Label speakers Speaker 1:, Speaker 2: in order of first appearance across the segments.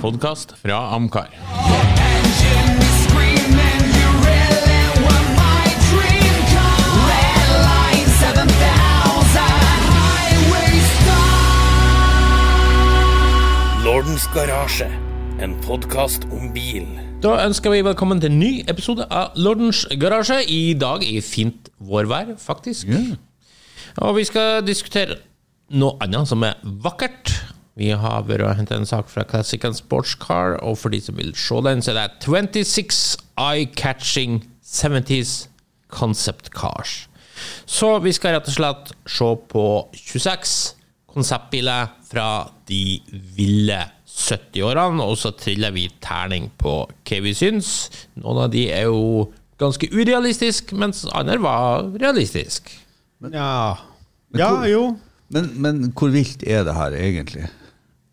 Speaker 1: podkast fra Amcar.
Speaker 2: Engine is screaming, you really were my dream car. Red line 7000, highway star.
Speaker 3: Lordens garasje, en podkast om bil.
Speaker 1: Da ønsker vi velkommen til en ny episode av Lordens garasje. I dag i fint vårvær, faktisk. Og vi skal diskutere noe annet som er vakkert. Vi har vært og hentet en sak fra Classic and Sports Car, og for de som vil se den, så er det 26 eye-catching 70s concept cars. Så vi skal rett og slett se på 26 konseptbiler fra de ville 70-årene, og så triller vi terning på hva vi syns. Noen av de er jo ganske urealistiske, mens andre var realistiske.
Speaker 4: Ja. ja, jo.
Speaker 5: Men, men hvor vilt er det her egentlig?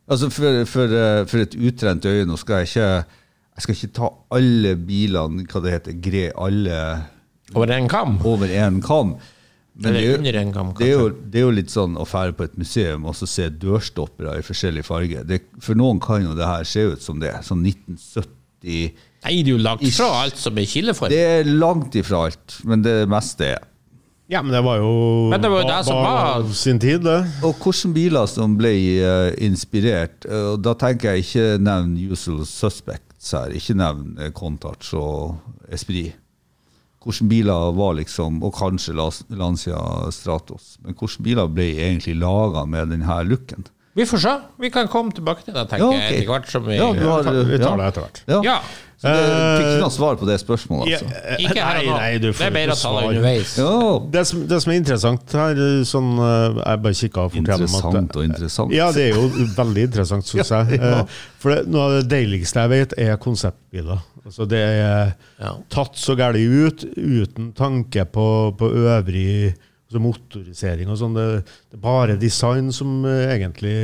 Speaker 5: Altså For, for, eh, for et utrent øye Nå skal jeg ikke Jeg skal ikke ta alle bilene, hva det heter, gre alle
Speaker 1: Over en kam.
Speaker 5: over en kam. Men
Speaker 1: Eller
Speaker 5: det er,
Speaker 1: under en kam,
Speaker 5: det, er jo, det er jo litt sånn å fære på et museum og så se dørstoppere i forskjellig farge. Det, for noen kan jo det her se ut som det. Sånn 1970
Speaker 1: Nei, det er jo langt fra alt som er kildeform.
Speaker 5: Det er langt ifra alt, men det meste er.
Speaker 4: Ja, men det var jo,
Speaker 1: Men det var jo det som var-
Speaker 4: sin tid, det.
Speaker 5: Og hvilke biler som ble eh, inspirert. eh, og Da tenker jeg ikke nevn usual suspects her. Ikke nevn Contach og Esprit. Hvilke biler var liksom Og kanskje Lancia Stratos. Men hvilke biler ble egentlig laga med denne looken?
Speaker 1: Vi får se. Vi kan komme tilbake til det, tenker
Speaker 5: Ja,
Speaker 1: jeg, etter hvert som vi
Speaker 5: Ja, du har,
Speaker 4: Vi tar det etter hvert.
Speaker 5: Ja.
Speaker 1: Ja.
Speaker 5: Så det fikk ikke noe svar på det spørsmålet, altså.
Speaker 1: Ikke her og nå.
Speaker 4: Nei, nei, du
Speaker 1: det er bedre å ta det underveis.
Speaker 5: Ja.
Speaker 4: Det som, det som er interessant her, sånn eh, Jeg bare kikka
Speaker 5: Interessant og interessant.
Speaker 4: Ja, det er jo veldig interessant, syns jeg.
Speaker 5: ja.
Speaker 4: Eh, For det, noe av det deiligste jeg vet, er konseptbiler. Altså Det er tatt så galt ut uten tanke på, på øvrig altså motorisering og sånn. Det, det er bare design som eh, egentlig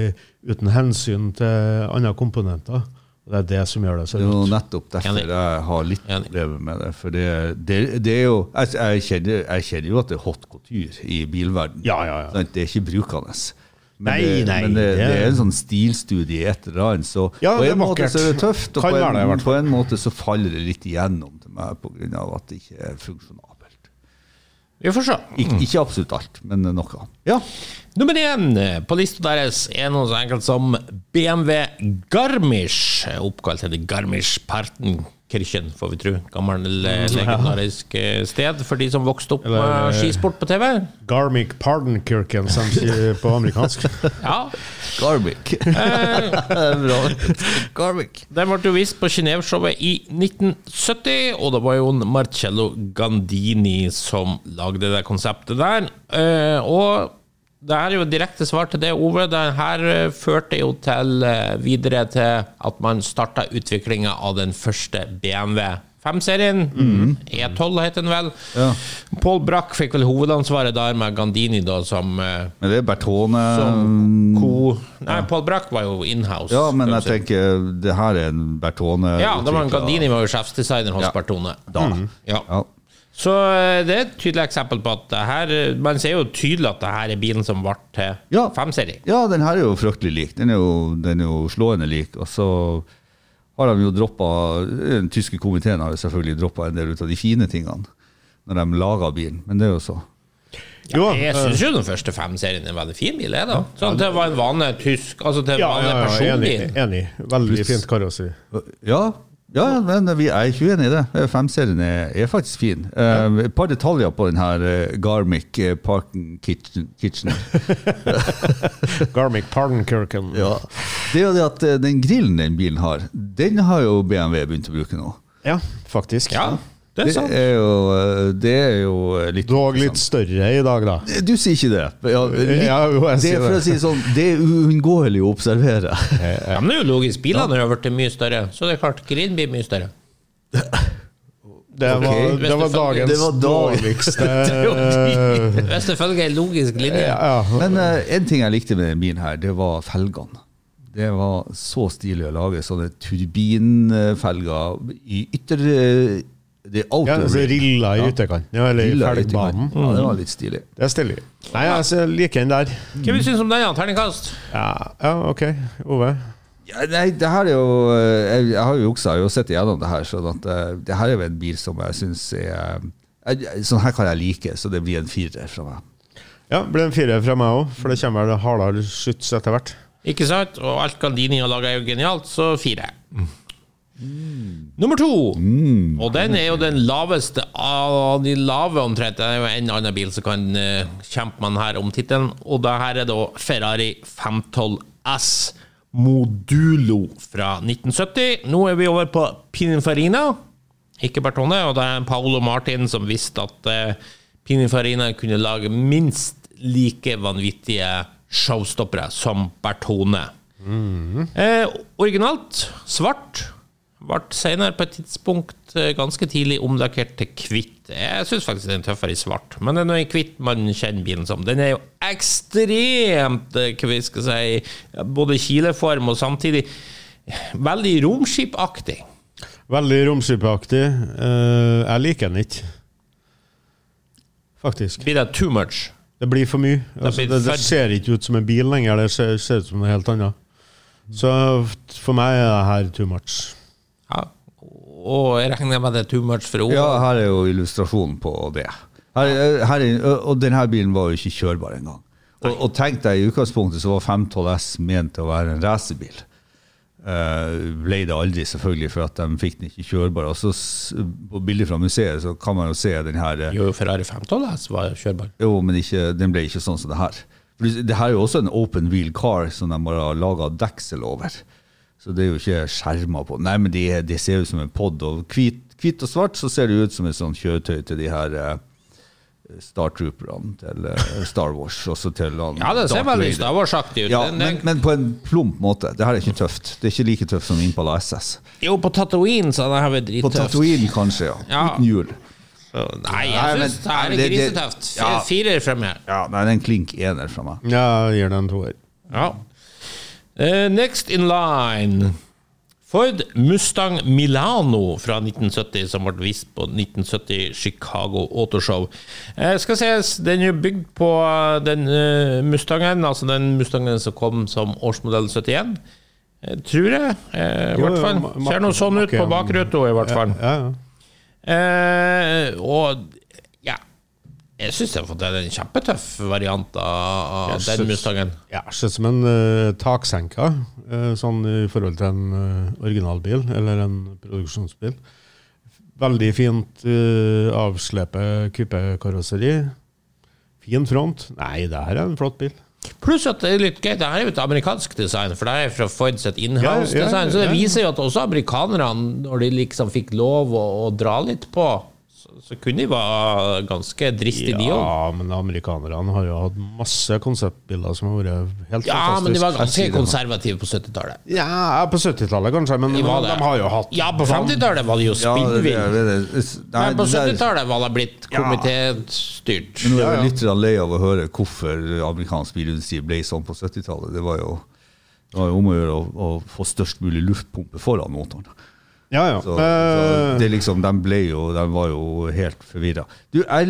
Speaker 4: Uten hensyn til andre komponenter. Og Det er det som gjør det så
Speaker 5: Det er jo nettopp derfor jeg har litt problemer med det. For det, det, det er jo Jeg, jeg, kjenner, jeg kjenner jo at det er hot couture i bilverden.
Speaker 4: Ja, ja, ja.
Speaker 5: Det er ikke brukende. Men,
Speaker 4: Nei,
Speaker 5: det,
Speaker 4: nei,
Speaker 5: men det,
Speaker 4: det-
Speaker 5: det er en sånn stilstudie i et eller annet. Så
Speaker 4: Ja,
Speaker 5: på en måte så er det tøft, og på en, på en måte så faller det litt igjennom til meg pga. at det ikke er funksjonabelt.
Speaker 1: Vi får se.
Speaker 5: Ik ikke absolutt alt, men noe. Ja.
Speaker 1: Nummer én på lista deres er noe så enkelt som BMW Garmisch, oppkalt etter Garmisch-Partenkirchen, får vi tro. Gammel, eh, legendarisk eh, sted for de som vokste opp
Speaker 4: Eller,
Speaker 1: med
Speaker 4: eh,
Speaker 1: skisport på TV.
Speaker 4: Garmic Pardenkirken, som de sier på amerikansk.
Speaker 1: Ja,
Speaker 5: Garmic. Garmic.
Speaker 1: Den ble jo vist på Genéve-showet i 1970, og det var jo en Marcello Gandini som lagde det konseptet der. Eh, og det er jo direkte svar til det, Ove. Det her eh, førte jo til eh, videre til at man starta utviklinga av den første BMW 5-serien. E12 heter den vel.
Speaker 5: Ja.
Speaker 1: Paul Brack fikk vel hovedansvaret der med Gandini da som, eh,
Speaker 5: Men det er Bertone
Speaker 1: som co... Nei, Paul Brack var jo inhouse.
Speaker 5: Ja, men jeg
Speaker 1: si.
Speaker 5: tenker det her er en Bertone
Speaker 1: Ja, det var en Gandini var jo sjefsdesigner hos
Speaker 5: Ja.
Speaker 1: Bertone.
Speaker 5: Da.
Speaker 1: Ja.
Speaker 5: Ja.
Speaker 1: Så eh, det er et tydelig eksempel på at det her Man ser jo tydelig at det her er bilen som ble til
Speaker 5: Ja.
Speaker 1: 5-serie.
Speaker 5: Ja, den her er jo fryktelig lik. Den er jo, den er jo slående lik. Og så har de jo droppa Den tyske komiteen har jo selvfølgelig droppa en del ut av de fine tingene når de laga bilen, men det er jo så.
Speaker 4: Ja,
Speaker 1: Jeg
Speaker 4: eh,
Speaker 1: syns jo den første 5-serien er en veldig fin bil. da Sånn til å være en vanlig tysk Altså til en
Speaker 4: ja,
Speaker 1: vanlig
Speaker 4: ja, ja, enig, enig. Veldig fint karosseri.
Speaker 5: Ja, ja men vi er ikke uenig i det. Eh, Femserien er, er faktisk fin. Uh, et par detaljer på den her eh, Garmic eh, Parken Kitchen. kitchen.
Speaker 4: Garmic Pardenkirken.
Speaker 5: Ja. Det er jo det at eh, den grillen den bilen har, den har jo BMW begynt å bruke nå.
Speaker 4: Ja, faktisk.
Speaker 1: Ja, det er
Speaker 5: Det er jo, eh, det er jo eh, litt
Speaker 4: Dog litt større i dag, da.
Speaker 5: Du sier ikke det. Ja, litt,
Speaker 4: Ja, jo, jeg
Speaker 5: det er for
Speaker 4: det.
Speaker 5: å si sånn, det er uunngåelig å observere.
Speaker 1: Ja, men det er jo logisk. Bilene har blitt mye større, så det er klart grillen blir mye større.
Speaker 4: Det var,
Speaker 5: okay.
Speaker 4: det var dagens
Speaker 5: Det var dag-
Speaker 4: dårligste eh,
Speaker 1: Hvis det følger en logisk linje.
Speaker 4: ja, ja.
Speaker 5: Men uh, en ting jeg likte med den bilen her, det var felgene. Det var så stilig å lage sånne turbinfelger i ytter... eh, Det er
Speaker 4: ja, altså. Rilla i
Speaker 5: Ja.
Speaker 4: ytterkant. Ja, eller i
Speaker 5: Rilla i
Speaker 4: felgbanen.
Speaker 5: Ja, det var litt stilig.
Speaker 4: Det er stilig. Nei, jeg ser- liker den der.
Speaker 1: Hva vi synes om den, ja? Terningkast?
Speaker 4: Ja, ja, ok. Ove?
Speaker 5: Ja, nei, det her er jo eh, Jeg, jeg har jo juksa, og sett igjennom det her, sånn at eh, det her er jo en bil som jeg syns er jeg- Sånn her kan jeg like, så det blir en firer fra meg.
Speaker 4: Ja, det blir en firer fra meg òg, for det kommer vel hardere skyts etter hvert.
Speaker 1: Ikke sant? Og alt Gandini har laga er jo genialt, så fire. Nummer to. Og den er jo den laveste av de lave, omtrent. Det er jo en annen bil som kan uh, kjempe den her om tittelen. Og det her er da Ferrari 512 S Modulo fra 1970. Nå er vi over på Pininfarina, ikke Bertone. Og det er Paolo Martin som visste at uh, Pininfarina kunne lage minst like vanvittige showstoppere som Bertone. Eh, originalt svart. Ble senere på et tidspunkt eh, ganske tidlig omdekkert til hvitt. Jeg syns faktisk den er tøffere i svart, men det er noe i hvitt man kjenner bilen som. Den er jo ekstremt, eh, hva vi skal si, både kileform og samtidig veldig romskipaktig.
Speaker 4: Veldig romskipaktig. Eh, jeg liker den ikke. Faktisk.
Speaker 1: Blir det too much?
Speaker 4: Det blir for mye. Altså, det, det ser ikke ut som en bil lenger, det ser, ser ut som noe helt annet. Så for meg er det her too much.
Speaker 1: Og jeg regner med det er too much for henne.
Speaker 5: Ja, her er jo illustrasjonen på det. Her, her er, og denne bilen var jo ikke kjørbar engang. Og, og tenk deg, i utgangspunktet så var 512 S ment til å være en racerbil. Uh, ble det aldri, selvfølgelig, for at de fikk den ikke kjørbar. Og så På bildet fra museet så kan man jo se den her eh,
Speaker 1: Jo, Ferrari 512 S var kjørbar.
Speaker 5: Jo, men ikke, den ble ikke sånn som det her. For det her er jo også en open wheel car som de har laga deksel over. Så det er jo ikke skjermer på. Nei, men det, de ser ut som en pod. Og hvit, hvit og svart så ser det ut som et sånt kjøretøy til de her eh, Star Trooperne til eh, Star Wars. Også til han
Speaker 1: Ja, det ser veldig Star Wars-aktig ut.
Speaker 5: Ja,
Speaker 1: Den-
Speaker 5: men,
Speaker 1: den-
Speaker 5: men på en plump måte. Det her er ikke tøft. Det er ikke like tøft som Impala SS.
Speaker 1: Jo, på Tatooine så det her vært
Speaker 5: På
Speaker 1: drittøft.
Speaker 5: Tatooine kanskje, ja.
Speaker 1: Ja.
Speaker 5: Uten hjul.
Speaker 1: Nei, jeg syns det her er
Speaker 5: det- det-
Speaker 1: grisetøft. Firer fra meg.
Speaker 5: Ja, nei, det er en klink ener fra meg.
Speaker 4: Ja, jeg gir den en toer.
Speaker 1: Ja. Eh, next in line Ford Mustang Milano fra 1970, som ble vist på 1970 Chicago Autoshow. Eh, skal ses, Den er bygd på eh, den eh, Mustangen, altså den Mustangen som kom som årsmodell 71. Eh, tror jeg. Eh, I
Speaker 4: Jo,
Speaker 1: hvert
Speaker 4: jo,
Speaker 1: fall. Ser noe sånn ut på bakruta, i hvert fall.
Speaker 4: Ja, ja.
Speaker 1: Og Jeg syns jeg har fått en kjempetøff variant av,
Speaker 4: Jeg
Speaker 1: den Mustangen.
Speaker 4: Ja, Ser ut som en uh, taksenka, uh, sånn i forhold til en uh, originalbil, eller en produksjonsbil. Veldig fint uh, avslepet kupekarosseri. Fin front. Nei, det her er en flott bil.
Speaker 1: Pluss at det er litt gøy, det her er jo et amerikansk design, for det er fra Ford sitt inhouse-design.
Speaker 4: Ja, ja,
Speaker 1: Så det viser jo at også amerikanerne, når de liksom fikk lov å, å dra litt på, så, kunne de være ganske dristige, de òg.
Speaker 4: Ja, men amerikanerne har jo hatt masse konseptbiler som har vært helt
Speaker 1: Ja, men de var ganske konservative på 70-tallet.
Speaker 4: Ja, på 70-tallet kanskje, men
Speaker 1: De
Speaker 4: de, har jo hatt
Speaker 1: Ja, på 50-tallet var de jo
Speaker 5: Ja,
Speaker 1: spinnvill. Men på 70-tallet var det blitt komitéstyrt.
Speaker 5: Men Nå er jeg litt lei av å høre hvorfor amerikansk bilindustri ble sånn på 70-tallet. Det var jo det var jo om å gjøre å, å få størst mulig luftpumpe foran motoren.
Speaker 4: Ja, ja.
Speaker 5: Så,
Speaker 4: Eh,
Speaker 5: så det liksom, de ble jo, de var jo helt forvirra. Er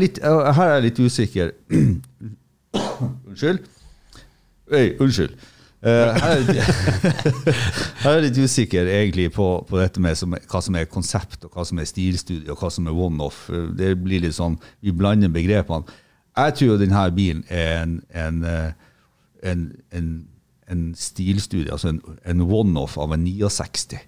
Speaker 5: her er jeg litt usikker. unnskyld? Øy, unnskyld. Uh, her, er jeg, her er jeg litt usikker egentlig på, på dette med som, hva som er konsept, og hva som er stilstudie, og hva som er one-off. Det blir litt sånn, Vi blander begrepene. Jeg tror jo denne bilen er en, en, eh, en, en, en stilstudie, altså en, en one-off av en 69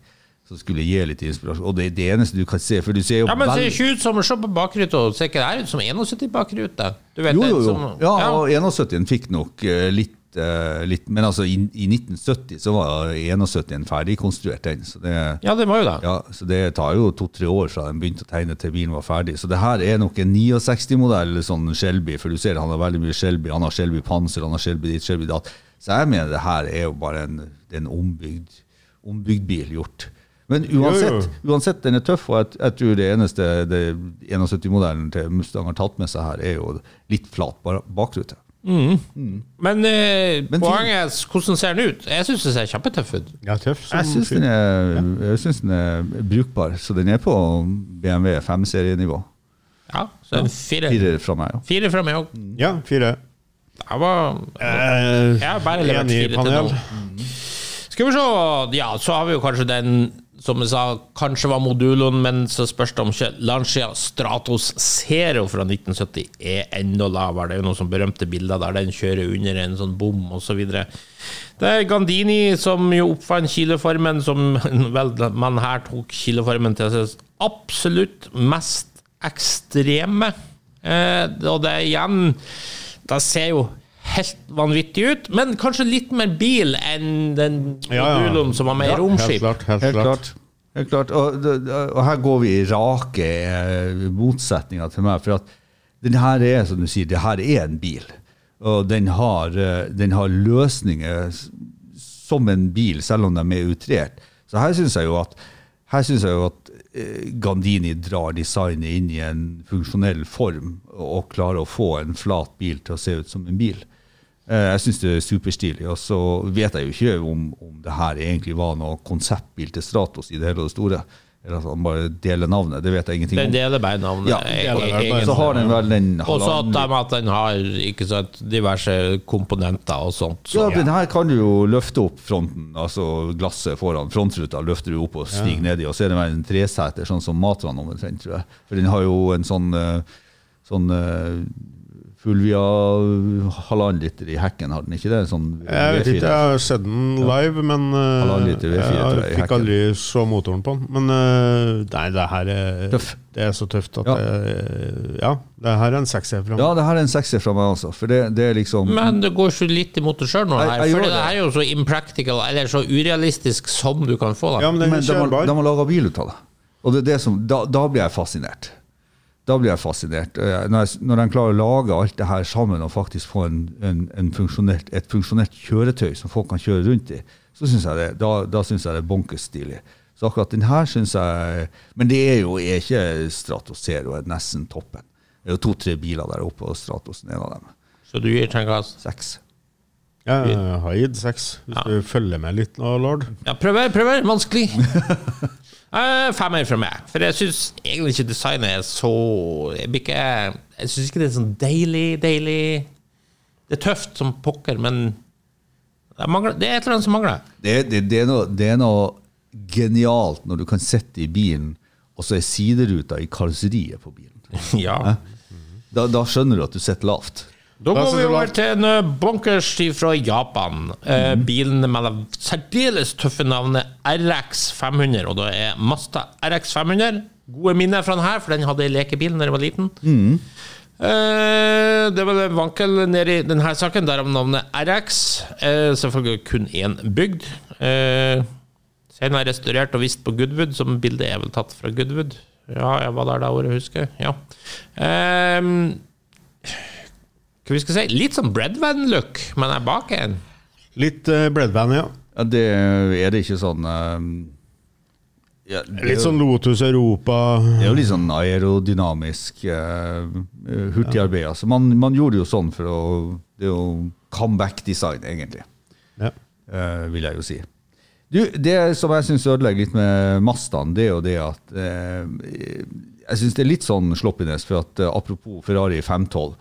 Speaker 5: som skulle gi litt inspirasjon. Og det er det eneste du kan se. For du ser jo
Speaker 1: Ja, men det ser ikke ut som Se på bakruta, ser ikke det ut som 71 bakrute?
Speaker 5: Jo, jo, jo.
Speaker 1: som-
Speaker 5: Ja, og 71 fikk nok eh, litt, eh, litt Men altså, i, i 1970 så var 71 ferdigkonstruert, den. Så det,
Speaker 1: Ja, det var jo det.
Speaker 5: ja, så det tar jo to-tre år fra den begynte å tegne til bilen var ferdig. Så det her er nok en 69-modell sånn Shelby, for du ser han har veldig mye Shelby. Han har Shelby Panser, han har Shelby ditt, Shelby datt. Så jeg mener det her er jo bare en, en ombygd, ombygd bil gjort. Men uansett, uansett den er tøff, og jeg, jeg tror det eneste det 71-modellen til Mustang har tatt med seg her, er jo litt flat bakrute. Mm. Mm.
Speaker 1: Men, eh,
Speaker 5: Men
Speaker 1: poenget er hvordan ser den ut? Jeg syns den ser kjempetøff ut.
Speaker 4: ja, tøff
Speaker 5: Jeg syns den, synes den er brukbar, så den er på BMW 5-serienivå.
Speaker 1: Ja, så en fire.
Speaker 5: Fire fra meg. òg.
Speaker 1: Fire fra meg òg.
Speaker 4: Ja, fire.
Speaker 1: Jeg var
Speaker 4: Eh,
Speaker 1: Jeg har bare levert fire til nå. Skal vi se Ja, så har vi jo kanskje den som jeg sa, kanskje var moduloen, men så spørs det om ikke Lancia Stratos Zero fra 1970 er enda lavere. Det er jo noen sånne berømte bilder der den kjører under en sånn bom osv. Det er Gandini som jo oppfant kileformen, som vel man her tok kileformen til sin absolutt mest ekstreme. Eh, og det er igjen Da ser jo helt vanvittig ut, men kanskje litt mer bil enn den
Speaker 4: Ja, ja.
Speaker 1: som var mer
Speaker 4: i
Speaker 1: romskip.
Speaker 4: klart. Helt,
Speaker 5: Helt
Speaker 4: klart.
Speaker 5: klart. Helt klart. Og, og her går vi i rake eh, motsetninger til meg. For at den her er, som du sier, det her er en bil. Og den har, eh, den har løsninger som en bil, selv om de er utrert. Så her syns jeg jo at her synes jeg jo at eh, Gandini drar designet inn i en funksjonell form, og klarer å få en flat bil til å se ut som en bil. Eh, Jeg syns det er superstilig. Og så vet jeg jo ikke om, om det her egentlig var noe konseptbil til Stratos i det hele og det store. Eller at han bare deler navnet. Det vet jeg ingenting om.
Speaker 1: Den deler bare navnet.
Speaker 5: Ja,
Speaker 4: deler.
Speaker 5: Så har den vel den
Speaker 1: Og så at, den har ikke sant, diverse komponenter og sånt. Så.
Speaker 5: Ja, men her kan du jo løfte opp fronten, altså glasset foran frontruta, løfter du opp og stiger nedi, og så er det vel en treseter, sånn som Matran omtrent, tror jeg. For den har jo en sånn, eh, sånn eh, Fulvia halvannen liter i hekken, har den ikke det? Sånn
Speaker 4: Jeg vet ikke, jeg har sett den live, men
Speaker 5: uh, liter V4 tror jeg,
Speaker 4: jeg fikk
Speaker 5: hekken.
Speaker 4: aldri så motoren på den. Men uh, nei, det her er,
Speaker 5: Tøff.
Speaker 4: det er så tøft at
Speaker 5: Ja.
Speaker 4: det, ja, det her er en sekser fra meg.
Speaker 5: Ja, det her er en sekser fra meg altså. for det, det er liksom
Speaker 1: Men det går så litt imot det sjøl nå, her,
Speaker 5: jeg
Speaker 1: for det
Speaker 5: det.
Speaker 1: er jo så impractical, eller så urealistisk som du kan få det.
Speaker 4: Ja, men den
Speaker 5: Men de har, de har laga bil ut av det. Og det er det som, da, da blir jeg fascinert. Da blir jeg fascinert. Eh, Når, jeg, når de klarer å lage alt det her sammen og faktisk få en, en, en funksjonert, et funksjonelt kjøretøy som folk kan kjøre rundt i, så synes jeg det, da, da syns jeg det er bonkers stilig. Så akkurat den her syns jeg Men det er jo er ikke Stratos Zero er nesten toppen. Det er jo to-tre biler der oppe, og Stratos er en av dem.
Speaker 1: Så du gir terningkast
Speaker 5: Seks.
Speaker 4: Ja, jeg har gitt seks, hvis
Speaker 1: Ja.
Speaker 4: du følger med litt nå, lord.
Speaker 1: Ja, prøver, prøver. Vanskelig. Eh, Femmer fra meg. For jeg syns egentlig ikke designet er så Jeg ikke Jeg syns ikke det er sånn deilig, deilig Det er tøft som pokker, men det, mangler, det er et eller annet som mangler.
Speaker 5: Det, det, det, er noe, det er noe genialt når du kan sitte i bilen, og så er sideruta i karosseriet på bilen.
Speaker 1: Ja.
Speaker 5: Da, da skjønner du at du sitter lavt.
Speaker 1: Da
Speaker 4: Da
Speaker 1: går vi over til en eh, bunkers fra Japan. Eh, bilen med det særdeles tøffe navnet RX 500, og det er Mazda RX 500. Gode minner fra den her, for den hadde jeg lekebil da jeg var liten. Eh, det var en vankel nedi denne saken, derav navnet RX. Eh, selvfølgelig kun én bygd. Eh, senere restaurert og vist på Goodwood, som bildet er vel tatt fra Goodwood. Ja, jeg var der da året, husker jeg. Ja. Eh, hva vi skal si, litt sånn Breadvan-look, men er bak en.
Speaker 4: Litt uh, Breadvan, ja.
Speaker 5: Ja, det er det ikke sånn uh, ja, det,
Speaker 4: Litt
Speaker 5: jo-
Speaker 4: sånn Lotus Europa.
Speaker 5: Det er jo litt sånn aerodynamisk, uh, hurtigarbeida. Altså. man, man gjorde jo sånn for å Det er jo comeback-design, egentlig.
Speaker 4: Ja.
Speaker 5: eh, vil jeg jo si. Du, det som jeg syns ødelegger litt med Mazdaen, det er jo det at eh, Jeg syns det er litt sånn sloppiness, for at eh, apropos Ferrari 512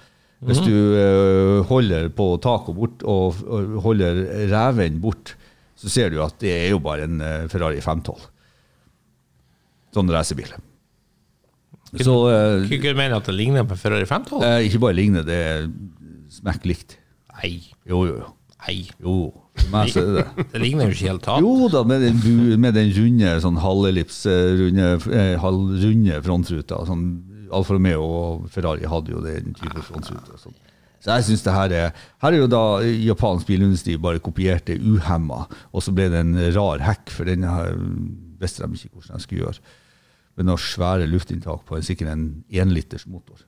Speaker 5: Hvis du uh, holder på taket bort og, og holder reven bort, så ser du at det er jo bare en uh, Ferrari 512. Sånn racerbil. Så uh,
Speaker 1: Kunne du mene at det ligner på en Ferrari 512?
Speaker 5: Uh, ikke bare ligner, det er smekk likt.
Speaker 1: Nei.
Speaker 5: Jo, jo, jo.
Speaker 1: Nei.
Speaker 5: jo. Meg så det det.
Speaker 1: Det ligner jo ikke helt tatt.
Speaker 5: Jo da, med den, med den runde, sånn halvellips, runde, halvrunde frontruta. Sånn, Alfa Romeo og Ferrari hadde jo den type frontruter. og sånn. Så jeg synes det her er Her er jo da japansk bilindustri bare kopiert det uhemma, og så ble det en rar hekk, for den visste de ikke hvordan de skulle gjøre. Med noe svære luftinntak på en, sikkert en énliters motor.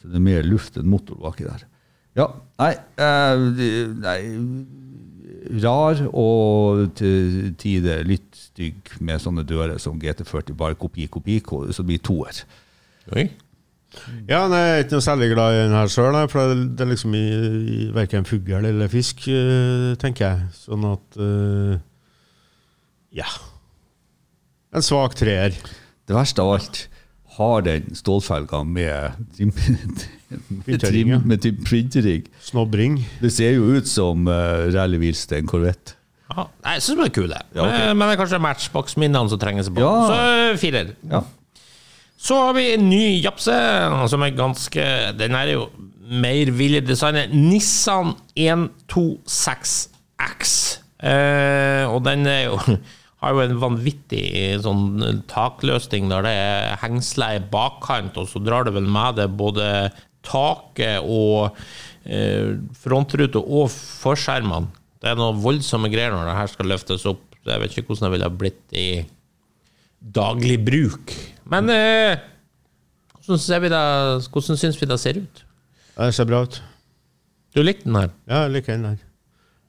Speaker 5: Så det er mer luft enn motor baki der. Ja, nei, eh, nei rar og til tider litt stygg med sånne dører som GT40, bare kopi, kopi, ko- så det blir toer.
Speaker 1: Oi.
Speaker 4: Ja, nei, jeg er ikke noe særlig glad i den her sjøl, for det det er liksom i, i verken fugl eller fisk, eh, tenker jeg. Sånn at uh, Ja. En svak treer.
Speaker 5: Det verste av alt, har den stålfelga med trim, med, trim, med trim- printering.
Speaker 4: Snobbring.
Speaker 5: Det ser jo ut som uh, Rally en Corvette.
Speaker 1: Ja, jeg syns de er kule.
Speaker 5: Ja, okay.
Speaker 1: men, men det er kanskje Matchbox-minnene som trenger seg på.
Speaker 5: Ja.
Speaker 1: Så firer.
Speaker 5: Ja.
Speaker 1: Så har vi en ny japse, som er ganske Den er jo mer villig designet. Nissan 126X. Eh, og den jo har jo en vanvittig sånn takløsning der det er hengsler i bakkant, og så drar det vel med det både taket og eh, frontrute og forskjermene. Det er noen voldsomme greier når det her skal løftes opp. Jeg vet ikke hvordan det ville blitt i daglig bruk. Men eh, hvordan, ser vi det, hvordan syns vi det ser ut?
Speaker 4: Det ser bra ut.
Speaker 1: Du likte den her?
Speaker 4: Ja, jeg liker den her.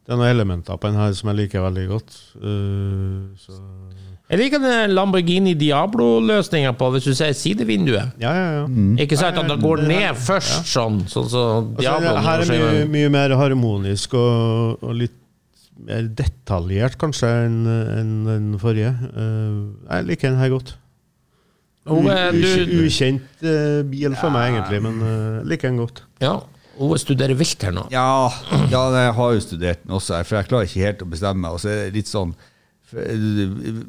Speaker 4: Det er noen elementer på den her som jeg liker veldig godt. Uh, så
Speaker 1: Jeg liker den Lamborghini Diablo-løsninga på hvis du sier sidevinduet.
Speaker 4: Ja, ja, ja.
Speaker 1: Ikke sant at det går ned først, sånn, sånn så
Speaker 4: Altså,
Speaker 1: Diablo
Speaker 4: altså, her er mye, mye mer harmonisk og, og litt mer detaljert, kanskje, enn en, den forrige. Uh, jeg liker den her godt.
Speaker 1: Ove,
Speaker 4: er,
Speaker 1: du,
Speaker 4: Ukjent uh, bil for meg, egentlig, men uh, liker den godt.
Speaker 1: ja, hun studerer vilt her nå.
Speaker 5: Ja, ja, jeg har jo studert den også, her, for jeg klarer ikke helt å bestemme meg. Og så er det litt sånn eh,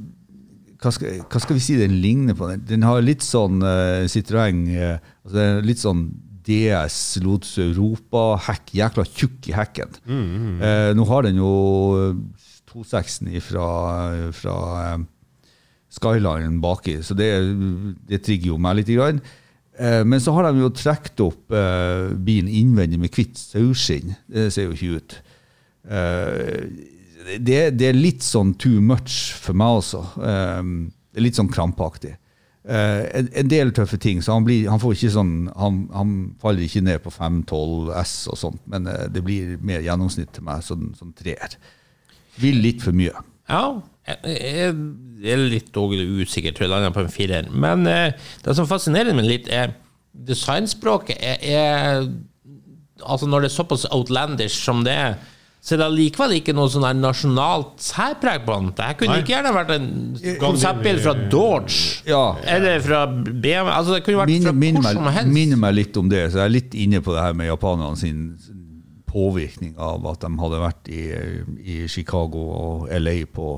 Speaker 5: hva, skal, hva skal vi si den ligner på? Den, den har litt sånn uh, Citroën uh, altså er Litt sånn DS Lotus Europa-hekk. Jækla tjukk i hekken. Eh, nå har den jo 260 fra, fra Skyline baki, så det, det trigger jo meg litt. Grann. Eh, Men så har de jo trukket opp eh, bilen innvendig med hvitt saueskinn. Det ser jo ikke ut. Eh, det, det er litt sånn too much for meg. Eh, det er litt sånn krampaktig. En, en del tøffe ting, så han, blir, han får ikke sånn han, han faller ikke ned på 512 S og sånt, men det blir mer gjennomsnitt til meg, sånn, sånn treer. Vil litt for mye.
Speaker 1: Ja, jeg, er litt usikker, tror jeg lander på en firer. Men eh, det som fascinerer meg litt, er designspråket er, er Altså Når det er såpass outlandish som det er, så er det likevel ikke noe sånn nasjonalt særpreg på den. Det her kunne
Speaker 4: Nei.
Speaker 1: ikke gjerne vært en konseptbil fra Dodge.
Speaker 5: Ja.
Speaker 1: Eller fra BMW. Altså Det kunne vært
Speaker 5: minner,
Speaker 1: fra hvor som helst.
Speaker 5: minner meg litt om det, så jeg er litt inne på det her med japanerne sin påvirkning av at de hadde vært i, i Chicago og LA på,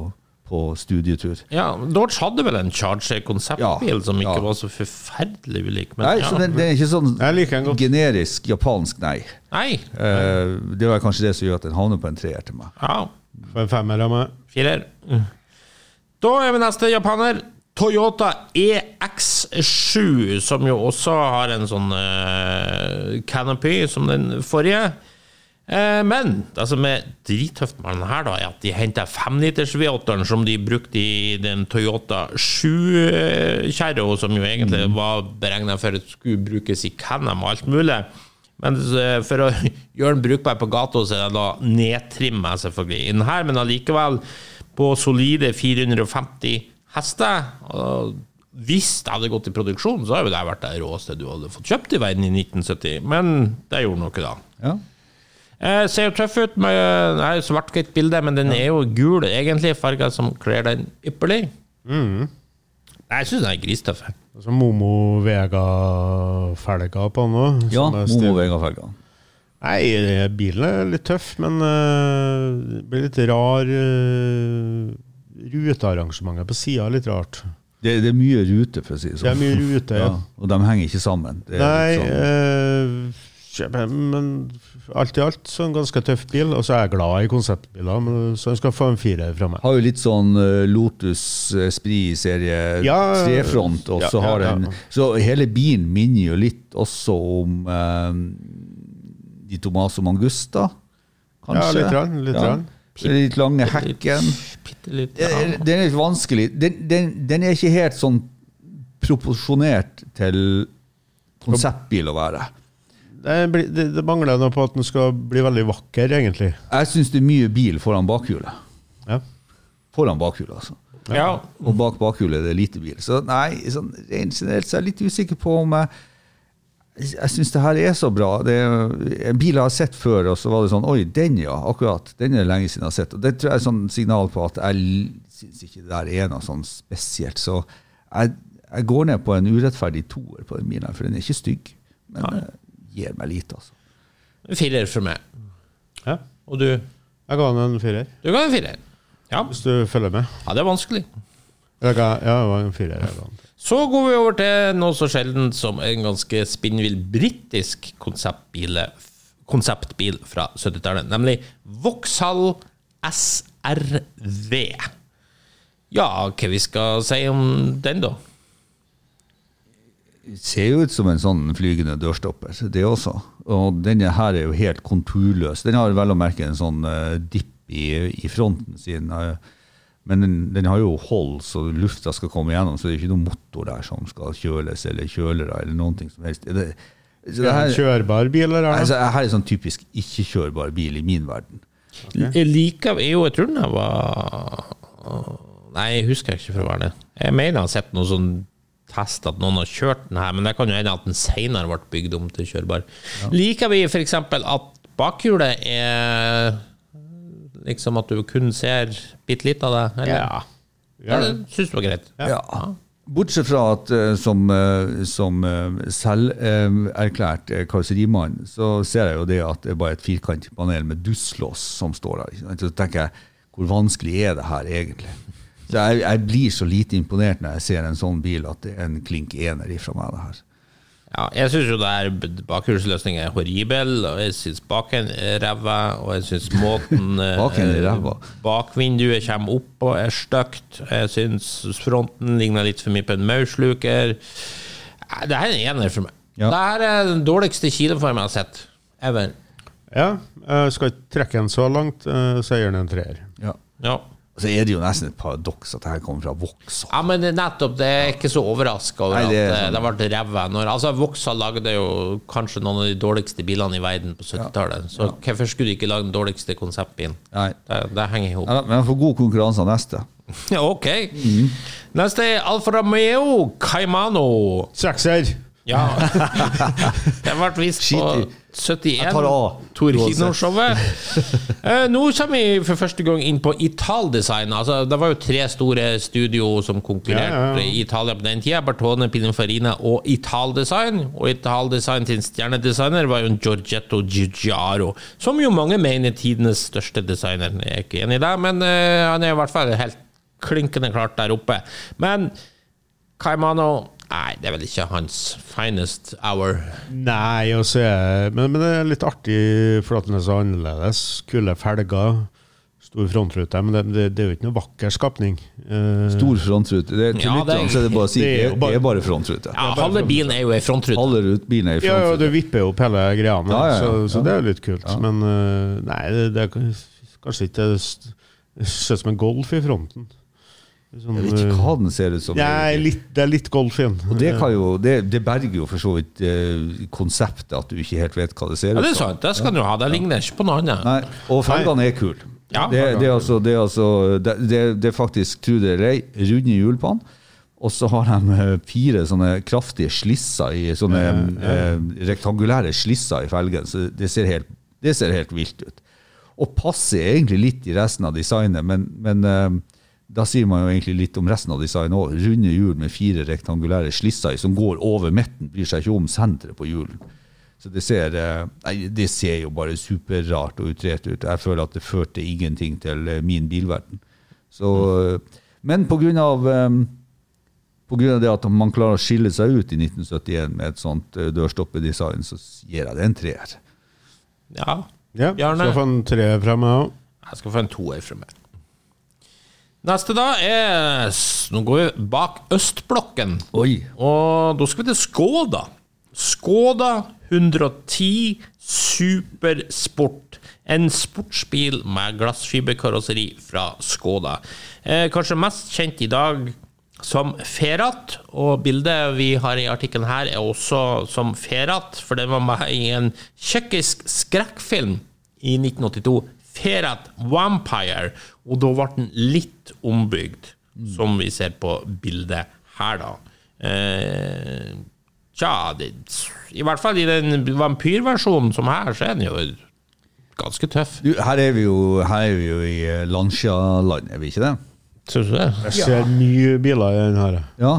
Speaker 5: på studietur.
Speaker 1: Ja, Dodge hadde vel en Charger-konseptbil
Speaker 5: Ja,
Speaker 1: som ikke
Speaker 5: ja.
Speaker 1: var så forferdelig ulik. Men
Speaker 5: Nei,
Speaker 1: ja.
Speaker 5: så det, den, er ikke sånn
Speaker 4: den
Speaker 5: generisk japansk nei.
Speaker 1: Nei.
Speaker 5: Uh, det var kanskje det som gjør at den havner på en treer til meg.
Speaker 1: Ja,
Speaker 4: For en femmer av meg.
Speaker 1: Firer. Da er vi neste japaner. Toyota EX7, som jo også har en sånn uh, canopy som den forrige. Eh, men det som er drittøft med den her, da, er at de henter 5-liters V8-eren som de brukte i den Toyota 7-kjerra, som jo egentlig var beregna for at skulle brukes i Canham og alt mulig. Men eh, for å gjøre den brukbar på gata, så er det da nedtrimma selvfølgelig inn her, men allikevel på solide 450 hester. Og hvis det hadde gått i produksjon, så hadde jo det vært det råeste du hadde fått kjøpt i verden i 1970, men det gjorde noe da.
Speaker 5: Ja.
Speaker 1: Eh, ser jo tøff ut med er svart-hvitt bilde, men den er jo gul, egentlig, farger som kler den ypperlig.
Speaker 4: Mm.
Speaker 1: Jeg syns den er gristøff.
Speaker 4: Altså Momo Vega-felger på den òg.
Speaker 5: Ja, Momo Vega-felga.
Speaker 4: Nei, eh, bilen er litt tøff, men uh, det blir litt rar uh, Rutearrangementet på sida er litt rart.
Speaker 5: Det, det er mye rute, for å si det
Speaker 4: Det er
Speaker 5: sånn.
Speaker 4: mye rute, ja.
Speaker 5: Ja, og de henger ikke sammen. Det er
Speaker 4: Nei,
Speaker 5: litt sånn-
Speaker 4: men alt i alt så en ganske tøff bil. Og så er jeg glad i konseptbiler, men så jeg skal få en firer fra meg.
Speaker 5: har jo litt sånn eh, Lotus Esprit serie
Speaker 4: Ja,
Speaker 5: trefront, og
Speaker 4: ja,
Speaker 5: så har
Speaker 4: ja,
Speaker 5: den
Speaker 4: ja.
Speaker 5: Så hele bilen minner jo litt også om eh, de Tomaso Mangusta,
Speaker 4: Ja,
Speaker 5: kanskje.
Speaker 4: litt. Rann, litt
Speaker 5: Ja.
Speaker 4: rann.
Speaker 5: Den litt lange hekken.
Speaker 1: Bitte litt.
Speaker 5: Den
Speaker 1: Ja.
Speaker 5: den er litt vanskelig. Den, den, den er ikke helt sånn proporsjonert til konseptbil å være.
Speaker 4: Det, det, det mangler noe på at den skal bli veldig vakker, egentlig.
Speaker 5: Jeg syns det er mye bil foran bakhjulet.
Speaker 4: Ja.
Speaker 5: Foran bakhjulet, altså.
Speaker 1: ja.
Speaker 5: Og bak bakhjulet er det lite bil. Så nei, sånn, rent generelt så er jeg litt usikker på om jeg jeg syns det her er så bra. Det er en bil jeg har sett før, og så var det sånn Oi, den ja, akkurat. Den er det lenge siden jeg har sett. Og Det tror jeg er et sånn signal på at jeg syns ikke det der er noe sånn spesielt. Så jeg, jeg går ned på en urettferdig toer på den bilen, for den er ikke stygg. Men
Speaker 1: Nei.
Speaker 5: Gir meg lite, altså.
Speaker 1: En Firer for meg.
Speaker 4: ja.
Speaker 1: Og du?
Speaker 4: Jeg ga den en firer.
Speaker 1: Du ga en firer. Ja.
Speaker 4: hvis du følger med.
Speaker 1: ja, det er vanskelig.
Speaker 4: Jeg ga- Ja, det var en firer. jeg ga.
Speaker 1: Så går vi over til noe så sjeldent som en ganske spinnvill britisk konseptbil fra 70-tallet, nemlig Vauxhall SRV. Ja, hva vi skal si om den, da?
Speaker 5: Ser jo ut som en sånn flygende dørstopper, det også. Og denne her er jo helt konturløs. Den har vel å merke en sånn uh, dipp i, i fronten sin. eh, men den, den har jo hold, så lufta skal komme gjennom, så det er ikke noen motor der som skal kjøles, eller kjølere, eller noen ting som helst. Det, så det
Speaker 4: En
Speaker 5: her,
Speaker 4: kjørbar bil, eller? er
Speaker 5: altså, her er sånn typisk ikke-kjørbar bil i min verden.
Speaker 1: Jeg liker jo, jeg tror den var Nei, jeg husker ikke for å være det. Jeg mener jeg har sett noe sånn test at noen har kjørt den her, men det kan jo hende at den senere ble bygd om til kjørbar. Liker vi f.eks. at bakhjulet er liksom at du kun ser bitte litt av det? Eller?
Speaker 4: Ja.
Speaker 1: Ja, det syns du var greit.
Speaker 5: Ja. Bortsett fra at eh, som, eh, som uh, selverklært karosserimann, så ser jeg jo det at det er bare et firkantpanel med dusslås som står der. Så tenker jeg, hvor vanskelig er det her egentlig? Så jeg, jeg blir så lite imponert når jeg ser en sånn bil at det er en klink ener ifra meg, det her.
Speaker 1: Ja, jeg syns jo det her bakhjulsløsningen er horribel, og jeg syns baken er ræva, og jeg syns måten eh,
Speaker 5: Baken er?
Speaker 1: Bakvinduet kommer opp og er stygt. Jeg syns fronten ligner litt for mye på en maursluker. Det her er en ener for meg.
Speaker 5: Ja.
Speaker 1: Det her er den dårligste kiloformen jeg har sett. Ever.
Speaker 4: ja. Jeg skal ikke trekke den så langt, eh, så jeg gir den en treer.
Speaker 5: Ja.
Speaker 1: Ja.
Speaker 5: Så er det jo nesten et paradoks at det her kommer fra Vauxhall.
Speaker 1: Ja, men nettopp, det er ikke så overraska over
Speaker 5: Nei, det
Speaker 1: at eh,
Speaker 5: sånn.
Speaker 1: det ble ræva. Altså, Vauxhall lagde jo kanskje noen av de dårligste bilene i verden på 70-tallet. Så hvorfor skulle de ikke lage den dårligste konseptbilen? Det, det henger i hop.
Speaker 5: Ja, men jeg får god konkurranse av neste.
Speaker 1: Ja, ok. Neste er Alfa Romeo Caimano.
Speaker 4: Sekser!
Speaker 1: Ja. Det ble vist på. 71
Speaker 5: Jeg tar A.
Speaker 1: Torino-showet. Eh, Nå kommer vi for første gang inn på Italdesign. Altså, det var jo tre store studio som konkurrerte
Speaker 4: Ja, ja, ja.
Speaker 1: i Italia på den tida. Bartone Pininfarina og Italdesign. Og Italdesign sin stjernedesigner var jo en Giorgetto Giugiaro, som jo mange mener er tidenes største designer. Jeg er ikke enig i det, men eh, han er i hvert fall helt klinkende klart der oppe. Men Caimano Nei, det er vel ikke hans finest hour.
Speaker 4: Nei, er men, men det er litt artig for at den er så annerledes. Kule felger, stor frontrute. Men det, det, det er jo ikke noe vakker skapning. Uh,
Speaker 5: Stor frontrute. Det, til
Speaker 1: Ja, det er-
Speaker 5: lytterne så er det bare å si
Speaker 4: det er bare-
Speaker 5: det er bare frontrute.
Speaker 1: Ja, halve bilen er jo ei frontrute.
Speaker 5: Halve bilen er i
Speaker 4: ja, ja, du vipper jo opp hele greia,
Speaker 5: Ja, ja, ja.
Speaker 4: så, så det er jo litt kult. Men uh, nei, det, det er kanskje ikke Det ser ut som en Golf i fronten. Sånn,
Speaker 5: Jeg vet ikke hva den ser ut som.
Speaker 4: Nei, litt, det er litt Golf i.
Speaker 5: Og det, kan jo, det, det berger jo for så vidt eh, konseptet at du ikke helt vet hva det ser
Speaker 1: Ja,
Speaker 5: ut
Speaker 1: det er sant. Det skal du ha. Det ligner ikke på noe annet.
Speaker 5: Nei, og felgene er kule.
Speaker 1: Ja.
Speaker 5: det, det, er altså, det, er altså, det, er faktisk, tro det eller ei, runde hjul på den. Og så har de eh, fire sånne kraftige slisser i sånne eh, rektangulære slisser i felgen. Så det ser helt, det ser helt vilt ut. Og passer egentlig litt i resten av designet, men, men eh, da sier man jo egentlig litt om resten av designet òg. Runde hjul med fire rektangulære slisser som går over midten, bryr seg ikke om senteret på hjulen. Så det ser, eh, nei, det ser jo bare superrart og utrert ut. Jeg føler at det førte ingenting til eh, min bilverden. Så, eh, men på grunn av på grunn av det at man klarer å skille seg ut i 1971 med et sånt dørstoppedesign, så gir jeg det en treer.
Speaker 1: Ja.
Speaker 4: Ja,
Speaker 1: Bjarne?
Speaker 4: skal få en treer fra meg òg.
Speaker 1: Jeg skal få en toer fra meg. Neste da er Nå går vi bak østblokken.
Speaker 5: Oi!
Speaker 1: Og da skal vi til Skoda. Skoda 110 Supersport. En sportsbil med glassfiberkarosseri fra Skoda. Eh, kanskje mest kjent i dag som Ferat, og bildet vi har i artikkelen her er også som Ferat, for den var med i en tsjekkisk skrekkfilm i 1982. Ferat Vampire, og da ble den litt ombygd, som vi ser på bildet her, da. Eh, Tja, det, i hvert fall i den vampyrversjonen som her, så er den jo ganske tøff.
Speaker 5: Du, her, er vi jo, her er vi jo i eh, Lancia-land, er vi ikke det?
Speaker 1: Syns du det?
Speaker 4: Jeg ser mye biler i den her.
Speaker 5: Ja.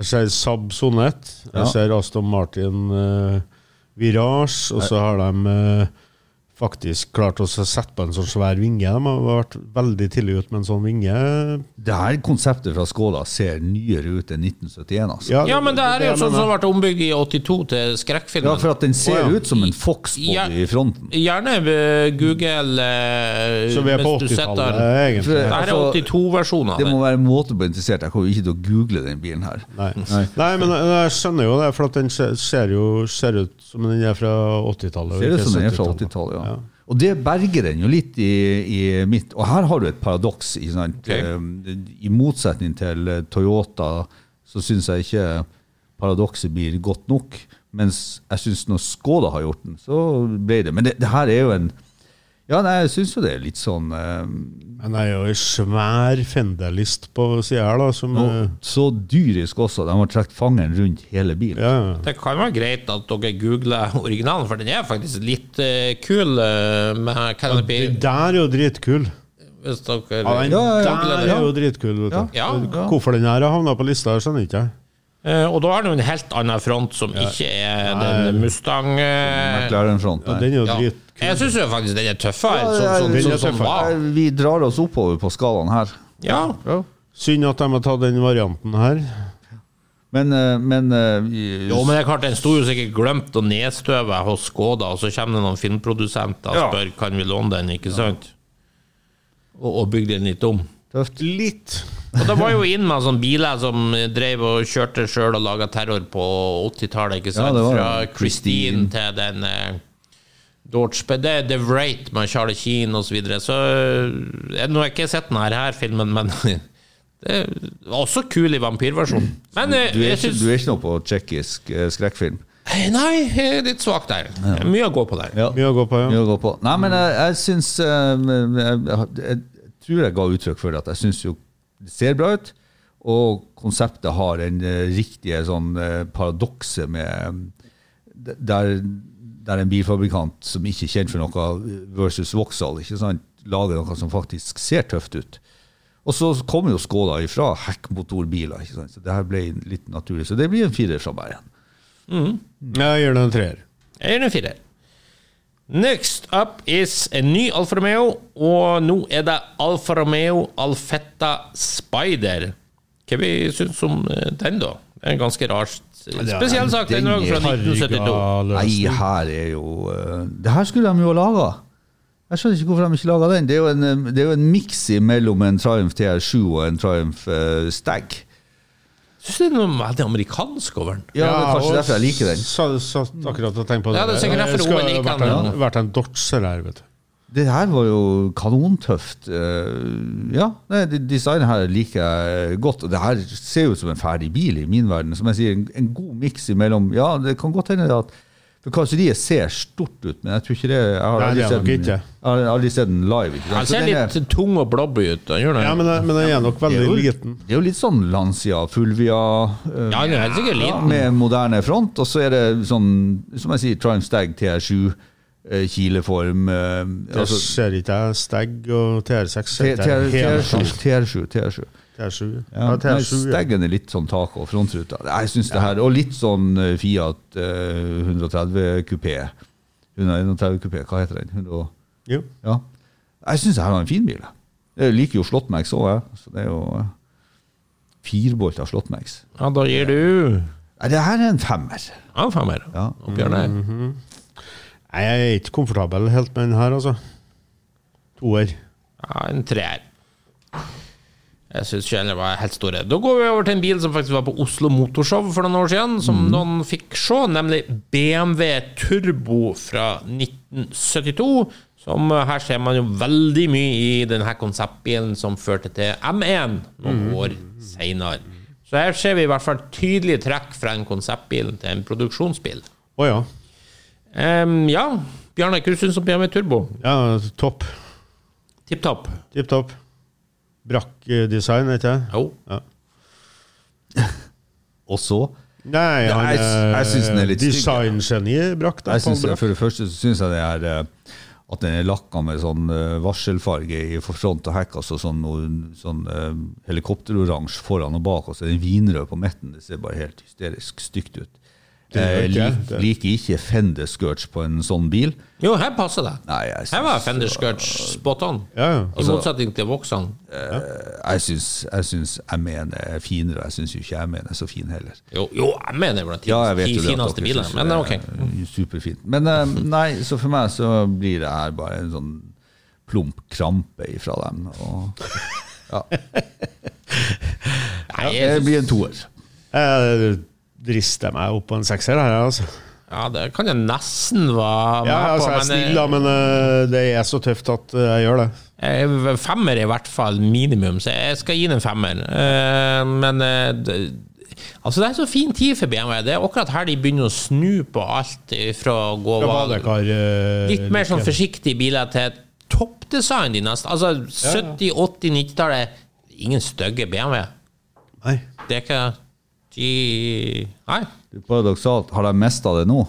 Speaker 4: Jeg ser Saab Sonett, jeg
Speaker 5: Ja.
Speaker 4: ser Aston Martin uh, Virage, og så har de eh, faktisk klart å sette på en sånn svær vinge. De har vært veldig tidlig ute med en sånn vinge.
Speaker 5: Det her konseptet fra Skåla ser nyere ut enn 1971. altså.
Speaker 1: Ja, men det er jo sånn
Speaker 4: som
Speaker 1: som ble ombygd i 82 til skrekkfilmen.
Speaker 5: Ja, for at den ser
Speaker 4: oh, ja.
Speaker 5: ut som en Fox-body
Speaker 1: Ja.
Speaker 5: i fronten.
Speaker 1: Gjerne Google eh,
Speaker 4: Så vi er på
Speaker 1: mens du sitter
Speaker 4: 80-tallet,
Speaker 1: der.
Speaker 4: egentlig.
Speaker 1: Det her er
Speaker 5: Altså,
Speaker 1: 82-versjonen av
Speaker 5: Det må være en måte på interessert. Jeg kommer ikke til å google den bilen her.
Speaker 4: Nei. Nei, men jeg, skjønner jo det, for at den ser, ser jo ser ut som den er fra 80-tallet.
Speaker 5: Ser ut som den er fra 80-tallet, ja. Og det berger den jo litt i, i mitt Og her har du et paradoks. Ikke sant?
Speaker 1: Ok.
Speaker 5: Eh, I motsetning til eh, Toyota så syns jeg ikke paradokset blir godt nok. Mens jeg syns når Skoda har gjort den, så ble det Men det, det her er jo en Ja, nei, jeg syns jo det er litt sånn eh,
Speaker 4: Men det er jo en svær fendelist på sida her, da, som
Speaker 5: og
Speaker 4: eh,
Speaker 5: Så dyrisk også. De har trukket fangeren rundt hele bilen.
Speaker 4: ja, ja.
Speaker 1: Det kan være greit at dere googler originalen, for den er faktisk litt eh, kul eh, med Canopy.
Speaker 4: Den der er jo dritkul.
Speaker 1: Hvis dere
Speaker 4: Ja, den
Speaker 5: Ja, ja, ja.
Speaker 4: der
Speaker 1: det.
Speaker 4: er jo dritkul. Vet.
Speaker 1: Ja, ja.
Speaker 4: Hvorfor den her har havna på lista, skjønner ikke jeg.
Speaker 1: Eh, og da det jo en helt annen front som ikke er den Mustang eh,
Speaker 5: McLaren-front.
Speaker 4: Ja,
Speaker 5: nei.
Speaker 4: den er jo
Speaker 1: ja.
Speaker 4: dritkul.
Speaker 1: Jeg syns faktisk den er tøffere,
Speaker 5: Ja,
Speaker 1: sånn
Speaker 5: ja,
Speaker 1: sånn.
Speaker 5: Nei, Vi drar oss oppover på skalaen her.
Speaker 1: Ja.
Speaker 4: Synd at de har tatt den varianten her.
Speaker 5: Men, eh, men
Speaker 1: Jo, men det er klart, den sto jo sikkert glemt og nedstøvet hos Skoda, og så kommer det noen filmprodusenter og
Speaker 5: Ja.
Speaker 1: spør kan vi låne den, ikke sant? Og, og bygge den litt om.
Speaker 5: tøft.
Speaker 4: Litt.
Speaker 1: Og det var jo inn med sånne biler som drev og kjørte sjøl og laga terror på 80-tallet, ikke sant?
Speaker 5: Ja,
Speaker 1: Fra. Christine til den eh, Dorch, Det er The Wraith med Charlie Sheen osv. Så, videre. så eh, Nå har jeg ikke sett denne her filmen, men det var også kul i vampyrversjonen. Men eh,
Speaker 5: Du er,
Speaker 1: jeg
Speaker 5: ikke,
Speaker 1: syns
Speaker 5: du er ikke noe på tsjekkisk eh, skrekkfilm?
Speaker 1: Nei, litt svak der. Mye å gå på der.
Speaker 5: Ja.
Speaker 4: Mye å gå på,
Speaker 5: Mye
Speaker 4: ja.
Speaker 5: å gå på. Nei, men jeg, jeg syns jeg, jeg, jeg tror jeg ga uttrykk for det, at jeg syns jo det ser bra ut. Og konseptet har den eh, riktige sånn eh, paradokset med eh, der, der en bilfabrikant som ikke er kjent for noe versus Vauxhall, ikke sant, lager noe som faktisk ser tøft ut. Og så kommer jo skåla ifra hekkmotorbiler, ikke sant? så det her ble litt naturlig. Så det blir en firer fra meg igjen.
Speaker 4: Jeg gir den en treer.
Speaker 1: Jeg gir den en firer. Next up is en ny Alfa Romeo, og nå er det Alfa Romeo Alfetta Spider. Hva vi syns om eh, den, da? Det er en ganske rar spesiell sak. Den er fra 1972.
Speaker 5: Nei, her er jo eh, Det her skulle de jo ha laga. Jeg skjønner ikke hvorfor de ikke laga den. Det er jo en, eh, det er jo en miks mellom en Triumph TR7 og en Triumph uh, Stag.
Speaker 1: Syns det er noe veldig amerikansk over den.
Speaker 5: Ja, det er kanskje derfor jeg liker den.
Speaker 4: Sa, sa akkurat og tenkte på det.
Speaker 1: Ja, det er sikkert derfor
Speaker 4: Det
Speaker 1: liker den.
Speaker 4: vært en, vært en Dodge her, vet du.
Speaker 5: Det her var jo kanontøft. Eh, ja, det designet her liker jeg godt. Og det her ser jo ut som en ferdig bil i min verden. Som jeg sier, en, en god miks imellom Ja, det kan godt hende at karosseriet ser stort ut, men jeg tror ikke det Jeg har
Speaker 4: Nei,
Speaker 5: aldri,
Speaker 4: det
Speaker 5: sett, den,
Speaker 4: ikke.
Speaker 5: jeg har aldri sett den live. Ikke sant?
Speaker 1: Den ser
Speaker 5: den er-
Speaker 1: litt tung og blobby ut. Den gjør det.
Speaker 4: Ja, men, den- men den er nok
Speaker 5: det
Speaker 4: veldig
Speaker 5: er jo-
Speaker 4: liten.
Speaker 5: Det er jo litt sånn Lancia, Fulvia uh,
Speaker 1: Ja, den er sikkert liten.
Speaker 5: Med moderne front, og så er det sånn, som jeg sier, Triumph Stag TR7, eh, kileform eh,
Speaker 4: Det
Speaker 5: altså,
Speaker 4: ser ikke jeg. Stag og TR6 ser ikke
Speaker 5: TR7, TR7, TR7.
Speaker 4: TR7.
Speaker 5: Ja,
Speaker 4: Ja,
Speaker 5: nei,
Speaker 4: TR7. ja.
Speaker 5: Staggen er litt sånn tak og frontruta. Jeg synes det her, Og litt sånn eh, Fiat eh, 130 kupé. 131 kupé, hva heter den? 100,
Speaker 4: Jo.
Speaker 5: ja. Jeg syns det her var en fin bil. jeg. Liker jo Slåttmax òg, jeg. Så det er jo eh, firbolt av Slåttmax.
Speaker 1: Ja, da gir du
Speaker 5: Nei, det her er en femmer.
Speaker 1: Ja, femmer.
Speaker 5: Ja.
Speaker 1: Oppgjør det.
Speaker 4: -hmm. jeg er ikke komfortabel helt med den her, altså. Toer.
Speaker 1: Ja, en treer. Jeg syns ikke var helt store. Da går vi over til en bil som faktisk var på Oslo Motorshow for noen år siden, som noen fikk se, nemlig BMW Turbo fra 1972. Som eh, Her ser man jo veldig mye i denne konseptbilen som førte til M1 noen år seinere. Så her ser vi i hvert fall tydelige trekk fra en konseptbil til en produksjonsbil.
Speaker 4: Å ja.
Speaker 1: Um, ja, Bjarne, hva syns du om BMW Turbo?
Speaker 4: ja. Topp.
Speaker 1: Tipp topp.
Speaker 4: Tipp topp. Brakk-design, ikke det?
Speaker 1: Jo.
Speaker 5: Og så
Speaker 4: Nei, han
Speaker 5: jeg- jeg synes den er litt stygg, ja.
Speaker 4: Designgeni Brakk. da,
Speaker 5: jeg synes. For det første syns jeg det er eh, at den er lakka med sånn eh, varselfarge i front og hekk, altså sånn, sånn eh, helikopteroransje foran og bak, og så er den vinrød på midten. Det ser bare helt hysterisk stygt ut. Jeg
Speaker 4: ikke
Speaker 5: lik, liker ikke Fender skirts på en sånn bil.
Speaker 1: Jo, her passer det.
Speaker 5: Nei, jeg
Speaker 1: Her var Fender Skirts spot on.
Speaker 4: Ja, ja.
Speaker 1: I motsetning til Vauxhall.
Speaker 5: Jeg syns, jeg syns MN er finere, jeg syns jo ikke jeg er så fin heller.
Speaker 1: Jo, jo, jeg mener blant de
Speaker 5: Ja, jeg at
Speaker 1: fineste bilene. Men
Speaker 5: det
Speaker 1: ok.
Speaker 5: er Superfint. Men eh, nei, så for meg så blir det her bare en sånn plump krampe ifra dem. Og, ja,
Speaker 1: Nei,
Speaker 5: det
Speaker 1: jeg
Speaker 5: blir en toer.
Speaker 4: Jeg drister meg opp på en sekser her, altså.
Speaker 1: ja, det kan jeg nesten være med
Speaker 4: Ja, altså, jeg er
Speaker 1: på,
Speaker 4: snill, da, men eh, det er så tøft at eh, jeg gjør det.
Speaker 1: eh, femmer er i hvert fall minimum, så jeg skal gi den en femmer. Eh, Men eh, det, Altså, det er så fin tid for BMW. Det er akkurat her de begynner å snu på alt fra å gå
Speaker 4: badekar eh,
Speaker 1: litt mer sånn forsiktige biler til toppdesign de neste. Altså 70-, 80-, 90-tallet. Ingen stygge BMW.
Speaker 4: Nei.
Speaker 1: Det er ikke de Nei.
Speaker 5: Det er paradoksalt. Har de mista det nå?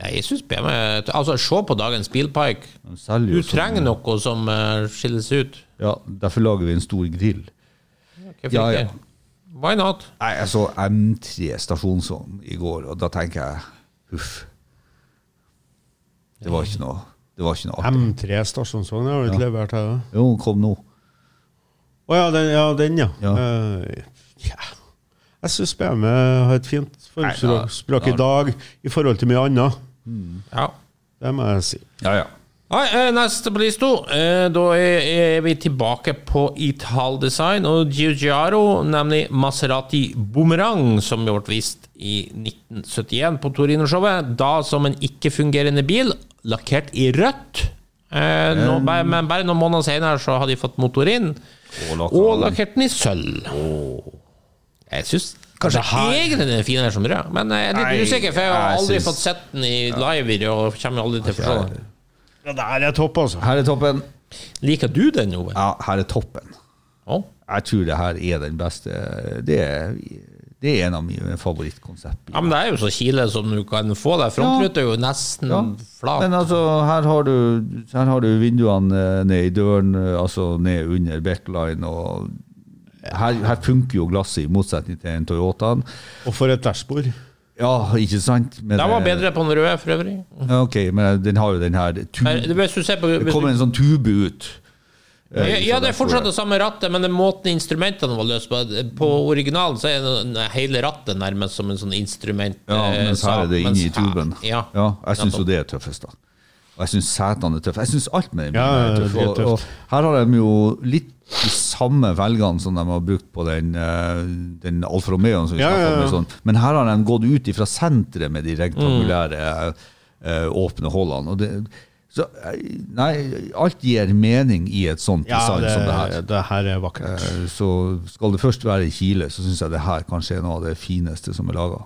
Speaker 1: Nei, jeg syns BMW Altså, se på dagens bilpark. Du
Speaker 5: sånn-
Speaker 1: trenger noe som uh, skilles ut.
Speaker 5: Ja, derfor lager vi en stor grill.
Speaker 1: Hvorfor
Speaker 5: Ja,
Speaker 1: ikke?
Speaker 5: ja.
Speaker 1: Why not?
Speaker 5: Nei, jeg så M3 stasjonsvogn i går, og da tenker jeg huff. Det var ikke noe Det var ikke noe artig.
Speaker 4: M3 stasjonsvogn har du ikke levert her?
Speaker 5: Jo, kom nå.
Speaker 4: Å ja, den, ja. Den, ja.
Speaker 5: Ja.
Speaker 4: Uh, ja. Jeg syns BM har et fint formspråk i dag i forhold til mye annet.
Speaker 1: Ja.
Speaker 4: Det må jeg si.
Speaker 5: Ja, ja.
Speaker 1: Nei, eh, neste på lista. Eh, Da er vi tilbake på Ital-design og Giugiaro, nemlig Maserati Boomerang, som ble vist i 1971 på Torino-showet. Da som en ikke-fungerende bil, lakkert i rødt. Eh, nå, men bare noen måneder senere så har de fått motor inn,
Speaker 5: Og
Speaker 1: lakkert den i sølv. Jeg syns kanskje
Speaker 4: Det her-
Speaker 1: egentlig den er finere som rød, men jeg er litt
Speaker 5: Nei,
Speaker 1: usikker, for jeg har
Speaker 5: jeg
Speaker 1: aldri
Speaker 5: syns-
Speaker 1: fått sett den i live og kommer aldri til å forstå den.
Speaker 4: Ja, der er topp, altså.
Speaker 5: Her er toppen.
Speaker 1: Liker du den, Ove?
Speaker 5: Ja, her er toppen.
Speaker 1: Oh.
Speaker 5: Jeg tror det her er den beste Det er, det er en av mine favorittkonsepter.
Speaker 1: Ja, men det er jo så kile som du kan få der. Frontruta er jo nesten
Speaker 5: Ja.
Speaker 1: flat.
Speaker 5: Men altså, her har du, her har du vinduene eh, ned i døren, eh, altså ned under backline, og her, her funker jo glasset i motsetning til en Toyotaen.
Speaker 4: Og for et dashbord.
Speaker 5: Ja, ikke sant? Men,
Speaker 1: Den var
Speaker 5: eh,
Speaker 1: bedre på den røde, for øvrig.
Speaker 5: Ok, men den har jo den her tu,
Speaker 1: Her, Hvis du ser på
Speaker 5: Det kommer en sånn tube ut. eh,
Speaker 1: ja, ja, det er fortsatt det samme rattet, men den måten instrumentene var løst på På originalen så er det hele rattet nærmest som en sånn instrument.
Speaker 5: Ja,
Speaker 1: eh,
Speaker 5: mens her er det inni tuben.
Speaker 1: Ja.
Speaker 5: jeg syns jo det er tøffest, da. Og jeg syns setene er tøffe. Jeg syns alt med den
Speaker 4: Ja,
Speaker 5: er tøff. Og, og her har de jo litt de samme velgene som de har brukt på den, eh, den Alfa Romeoen som vi
Speaker 4: Ja, ja,
Speaker 5: om.
Speaker 4: ja.
Speaker 5: Sånn. Men her har de gått ut ifra senteret med de rektangulære mm. åpne hullene. Og det, så, eh, nei, alt gir mening i et sånt
Speaker 4: Ja,
Speaker 5: design
Speaker 4: det,
Speaker 5: som det her.
Speaker 4: det her er vakkert.
Speaker 5: Så skal det først være i Kile, så syns jeg det her kanskje er noe av det fineste som er laga.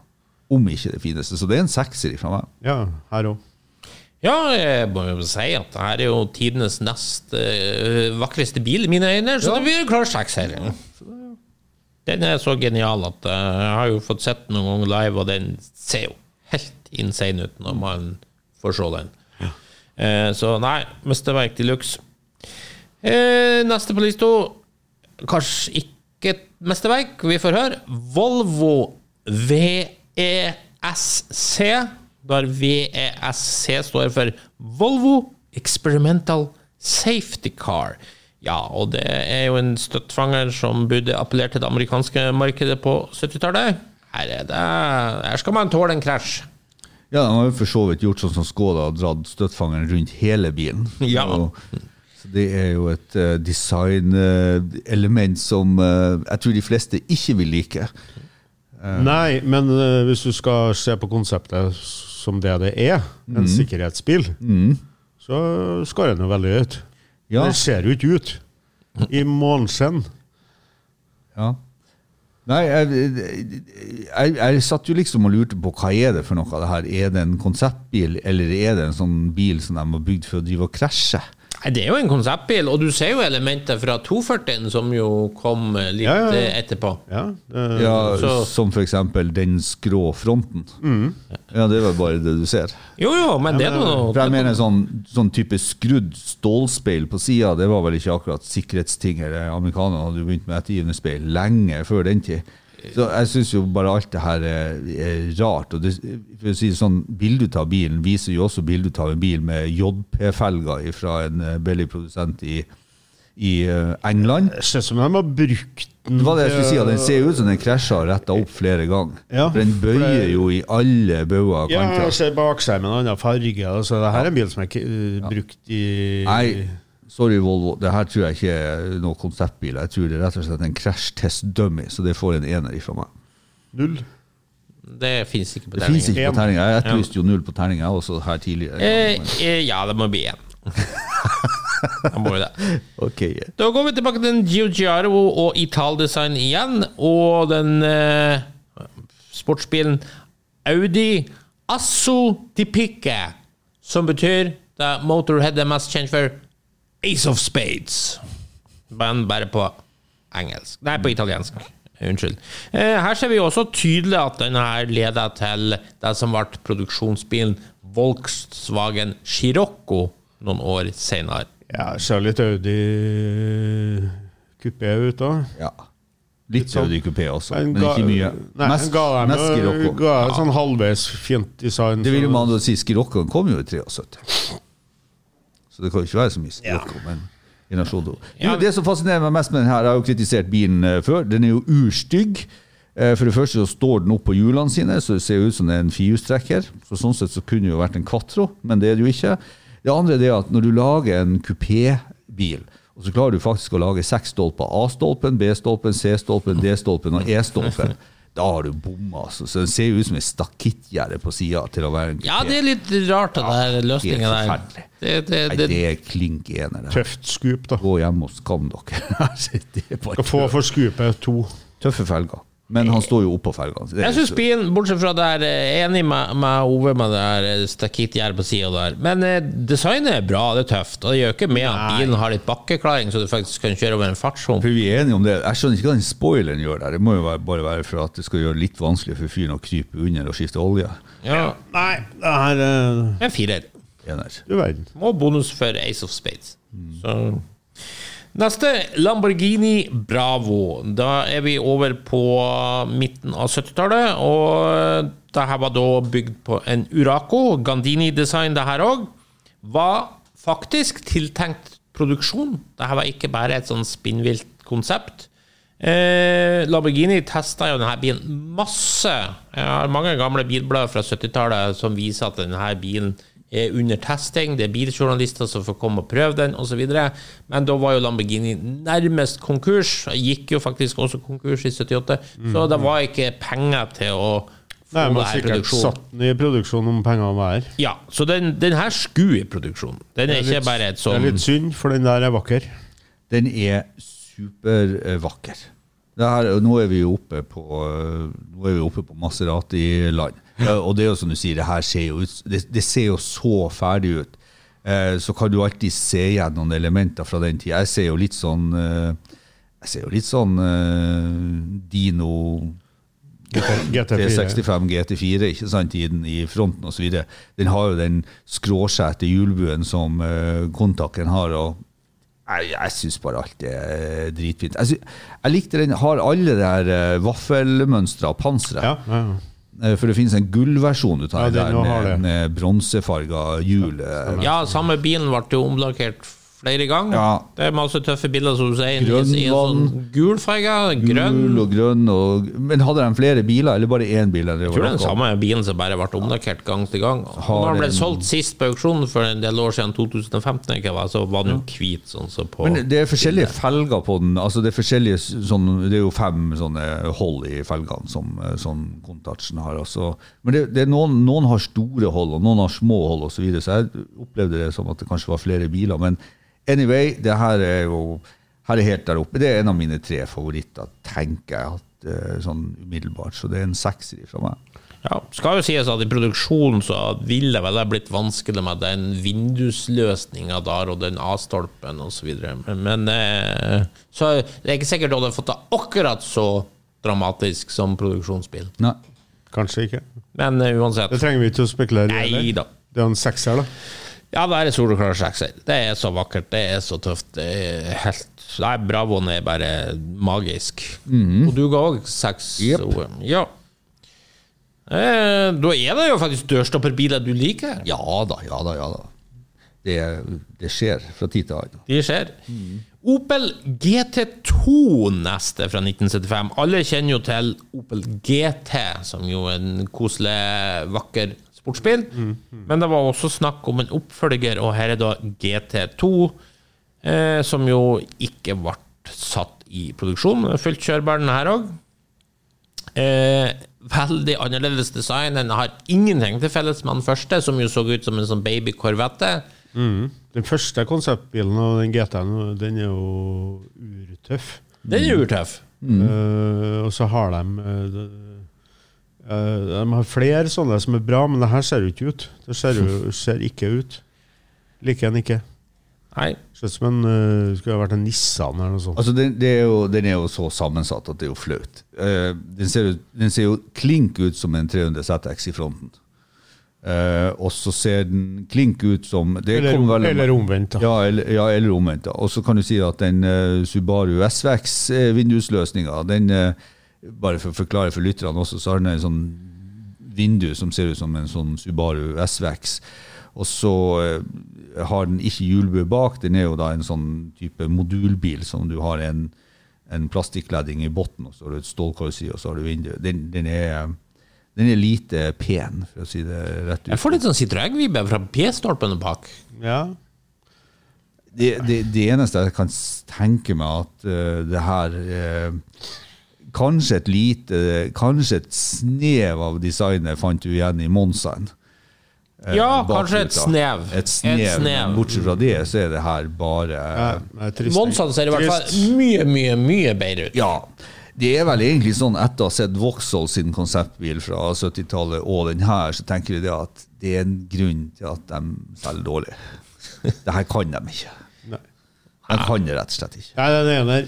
Speaker 5: Om ikke det fineste. Så det er en sekser fra meg.
Speaker 4: Ja, her òg.
Speaker 1: Ja, jeg må jo si at det her er jo tidenes nest øh, vakreste bil i mine øyne, så det blir klar sekser. Den er så genial at eh, jeg har jo fått sett den noen ganger live, og den ser jo helt insane ut når man får se den. Eh, så nei, mesterverk de luxe. Eh, neste på lista Kanskje ikke et mesterverk, vi får høre. Volvo VESC, der VESC står for Volvo Experimental Safety Car. Ja, og det er jo en støttfanger som burde appellert til det amerikanske markedet på 70-tallet. Her, er det, her skal man tåle en krasj.
Speaker 5: Ja, De har jo for så vidt gjort sånn som Skoda og dratt støttfangeren rundt hele bilen.
Speaker 1: Ja.
Speaker 5: Og, så det er jo et uh, designelement som uh, jeg tror de fleste ikke vil like.
Speaker 4: Nei, men eh, hvis du skal se på konseptet som det det er, en
Speaker 5: Mm.
Speaker 4: sikkerhetsbil, så skar den jo veldig ut.
Speaker 5: Ja.
Speaker 4: Det ser jo ikke ut i måneskinn.
Speaker 5: Ja. Nei, jeg, jeg, jeg satt jo liksom og lurte på hva er det for noe av det her. Er det en konseptbil, eller er det en sånn bil som de har bygd for å drive og krasje?
Speaker 1: Nei, Det er jo en konseptbil, og du ser jo elementer fra 240-en som jo kom eh, litt
Speaker 4: Ja, ja, ja.
Speaker 1: eh, etterpå.
Speaker 4: Ja, det,
Speaker 5: Ja,
Speaker 1: så-
Speaker 5: Som for eksempel den skrå fronten. Ja, det var bare det du ser.
Speaker 1: Jo, jo, men det er noe
Speaker 5: For jeg mener sånn, sånn type skrudd stålspeil på sida, det var vel ikke akkurat sikkerhetsting. Amerikanerne hadde jo begynt med ettergivende speil lenge før den tid. Så jeg syns jo bare alt det her er, er rart. Og det, for å si det sånn, Bildet av bilen viser jo også bildet av en bil med JP-felger fra en eh, billig produsent i, i eh, England.
Speaker 4: Ser ut som de har brukt den
Speaker 5: Det var det jeg skulle si, at Den ser ut som den krasja og retta opp flere ganger.
Speaker 4: Ja,
Speaker 5: for den bøyer jo i alle bauger og
Speaker 4: Ja,
Speaker 5: kanter.
Speaker 4: jeg ser bakskjermen en annen farge. Altså, det her er en bil som er uh, brukt i
Speaker 5: Nei, sorry Volvo, det her tror jeg ikke er noe konseptbil. Jeg tror det er rett og slett en crash-test-dummy, så det får en ener ifra meg.
Speaker 4: null.
Speaker 1: Det fins ikke på
Speaker 5: Det fins ikke på terninga. Jeg etterlyste jo null på terninga også her tidligere.
Speaker 1: Eh, eh, ja, det må bli én. Da må vi det.
Speaker 5: Ok,
Speaker 1: Da går vi tilbake til den Giugiaro og Italdesign igjen, og den eh, sportsbilen Audi Asso di Picche, som betyr det Motorhead er mest kjent for Ace of Spades. Men bare på engelsk. Nei, på italiensk. Unnskyld. Eh, her ser vi også tydelig at den her leder til det som ble produksjonsbilen Volkswagen Scirocco noen år senere.
Speaker 4: Ja, ser litt Audi kupé ut da.
Speaker 5: Ja. Litt
Speaker 4: sånn.
Speaker 5: Audi Coupé også, men
Speaker 4: ga-
Speaker 5: ikke mye.
Speaker 4: Nei,
Speaker 5: Mest,
Speaker 4: ga jeg
Speaker 5: mest Scirocco.
Speaker 4: ga sånn halvveis fint design.
Speaker 5: Det vil jo man si Sciroccoen kom jo i 73. Så det kan jo ikke være så mye Scirocco, men generasjon to.
Speaker 1: Ja.
Speaker 5: Jo, Det som fascinerer meg mest med den her, jeg har jo kritisert bilen eh, før, den er jo urstygg. Eh, For det første så står den opp på hjulene sine, så det ser ut som det er en firehjulstrekker. Så sånn sett så kunne det jo vært en quattro, men det er det jo ikke. Det andre er det at når du lager en kupébil, og så klarer du faktisk å lage seks stolper, A-stolpen, B-stolpen, C-stolpen, D-stolpen og E-stolpen, da har du bomma. Altså. Så det ser jo ut som et stakittgjerde på sida til å være en
Speaker 1: Ja, det er litt rart, den der løsningen der. Det, det,
Speaker 5: Nei,
Speaker 1: det,
Speaker 5: det er klink ener.
Speaker 4: Tøft skup, da.
Speaker 5: Gå hjem og skam dere. det er
Speaker 4: Skal få for skupet to.
Speaker 5: tøffe felger. Men han står jo oppå ferga. Er
Speaker 1: Jeg syns bilen, bortsett fra der, er enig med, med Ove med det der stakittgjerde på sida der. Men eh, designet er bra, det er tøft. Og det gjør ikke med at bilen har litt bakkeklaring, så du faktisk kan kjøre over en fartshump.
Speaker 5: For vi er enige om det. Jeg skjønner ikke hva den spoileren gjør der. Det må jo være, bare være for at det skal gjøre det litt vanskelig for fyren å krype under og skifte olje.
Speaker 1: Ja,
Speaker 4: Nei, det her er
Speaker 1: en firer.
Speaker 4: Du verden.
Speaker 1: Og bonus for Ace of Spades. Så. Neste, Lamborghini Bravo. Da er vi over på midten av 70-tallet. Og det her var da bygd på en Uraco. Gandini-design, det her òg. Var faktisk tiltenkt produksjon. Det her var ikke bare et sånn spinnvilt konsept. Eh, Lamborghini testa jo denne bilen masse. Jeg har mange gamle bilblader fra 70-tallet som viser at denne bilen er under testing. Det er biljournalister som får komme og prøve den, osv. Men da var jo Lamborghini nærmest konkurs. Gikk jo faktisk også konkurs i 78. Så det var ikke penger til å få
Speaker 4: Nei,
Speaker 1: det
Speaker 4: man
Speaker 1: her
Speaker 4: sikkert
Speaker 1: produksjon.
Speaker 4: satt den i produksjon om pengene var her.
Speaker 1: Ja, så den, den her skulle i produksjon. Den er ikke
Speaker 4: litt-
Speaker 1: bare et
Speaker 4: Det
Speaker 1: sånn
Speaker 4: er litt synd, for den der er vakker.
Speaker 5: Den er supervakker. Det her, nå er vi jo oppe på Nå er vi oppe på Maserati-land. Eh, Og det er jo som du sier, det her ser jo ut Det, det ser jo så ferdig ut. Eh, Så kan du alltid se igjen noen elementer fra den tida. Jeg ser jo litt sånn eh, Jeg ser jo litt sånn eh, Dino
Speaker 4: GT4.
Speaker 5: 365 GT4 ikke sant, i, den, i fronten osv. Den har jo den skråskjæte hjulbuen som uh, kontakken har. og Jeg, jeg syns bare alt er dritfint. Jeg, synes, jeg likte den. Har alle de her uh, og panseret.
Speaker 4: Ja, ja, ja.
Speaker 5: Eh, For det finnes en gullversjon ut tar
Speaker 4: Ja,
Speaker 5: der med, med bronsefarga hjul. eh,
Speaker 1: Ja, samme bilen ble jo omlakkert flere ganger.
Speaker 5: Ja.
Speaker 1: Det er masse tøffe bilder, som du sier.
Speaker 5: Grønn
Speaker 1: i en sånn gul farge, grønn.
Speaker 5: Gul og grønn. Og, men hadde de flere biler, eller bare én bil?
Speaker 1: Jeg tror det er den samme bilen som bare ble omlakkert gang til gang.
Speaker 5: Har
Speaker 1: når den ble solgt sist på auksjon for en del år siden, 2015, ikke, hva, så var den jo hvit. Sånn, så på
Speaker 5: Men det er forskjellige felger på den. Altså det, er sånn, det er jo fem sånne hold i felgene som, som Contacen har. Altså. Men det, det noen, noen har store hold, og noen har små hold osv. Så, videre, så jeg opplevde det som at det kanskje var flere biler. Men anyway, det her er jo her er helt der oppe. Det er en av mine tre favoritter, tenker jeg. at eh, sånn umiddelbart, Så det er en sekser fra meg.
Speaker 1: Ja, skal jo sies at i produksjonen så ville det vel ha blitt vanskelig med den vindusløsninga der og den A-stolpen osv. Men, men eh, så det er ikke sikkert du hadde fått det akkurat så dramatisk som produksjonsbil.
Speaker 5: Nei.
Speaker 4: Kanskje ikke.
Speaker 1: Men uh, uansett.
Speaker 4: Det trenger vi ikke å spekulere i. Det er en sekser, da.
Speaker 1: Ja, det er soleklar sekser. Det er så vakkert, det er så tøft. Det er helt Nei, Bravoen er bare magisk. Og du ga òg seks
Speaker 5: yep.
Speaker 1: OM. Ja. Eh, da er det jo faktisk dørstopperbiler du liker.
Speaker 5: Ja da, ja da, ja da. Det, det skjer fra tid til annen.
Speaker 1: Det skjer. Opel GT2 neste fra 1975. Alle kjenner jo til Opel GT, som jo er en koselig, vakker sportsbil. Men det var også snakk om en oppfølger, og her er da GT2, eh, som jo ikke ble satt i produksjon. Fullt kjørbar, den her òg. Eh, veldig annerledes design. Den har ingenting til felles med den første, som jo så ut som en sånn baby Corvette.
Speaker 4: Den første konseptbilen og den GT-en, den er jo urtøff.
Speaker 1: Den er urtøff.
Speaker 4: Eh, og så har de eh, de, eh, har flere sånne som er bra, men det her ser jo ikke ut. Det ser jo ser ikke ut. Liker den ikke.
Speaker 1: Nei.
Speaker 4: Ser ut som en uh, skulle ha vært en Nissan eller noe sånt.
Speaker 5: Altså, den, det er jo, den er jo så sammensatt at det er jo flaut. Uh, den, ser den ser jo klink ut som en 300 ZX i fronten. Uh, og så ser den klink ut som det
Speaker 4: Eller,
Speaker 5: veldig-
Speaker 4: eller omvendt.
Speaker 5: Ja, eller, ja, eller omvendt. Og så kan du si at den uh, Subaru SVX-vindusløsninga, den eh, Bare for å forklare for lytterne også, så har den en sånn vindu som ser ut som en sånn Subaru SVX. Og så eh, har den ikke hjulbue bak. Den er jo da en sånn type modulbil som du har en, en plastikkledding i bunnen, og så har du et stålkorsi, og så har du vindu. Den, den, er, den er lite pen, for å si det rett ut.
Speaker 1: Jeg får litt sånn Citroën-vibbe fra P-stolpene bak.
Speaker 4: Ja.
Speaker 5: Det, det, det eneste jeg kan tenke meg at uh, det her eh, Kanskje et lite Kanskje et snev av designet fant du igjen i Monzaen. eh,
Speaker 1: Ja,
Speaker 5: bakruta.
Speaker 1: kanskje et snev.
Speaker 5: Et snev,
Speaker 1: Et snev.
Speaker 5: bortsett fra det, så er det her bare
Speaker 4: Ja, det er.
Speaker 1: Monsan ser i hvert fall mye, mye, mye bedre ut.
Speaker 5: Ja. Det er vel egentlig sånn etter å ha sett Vauxhall sin konseptbil fra 70-tallet og den her, så tenker vi det at det er en grunn til at de selger dårlig. Det her kan de ikke.
Speaker 4: Nei.
Speaker 5: De kan det rett og slett ikke.
Speaker 4: Nei, den ene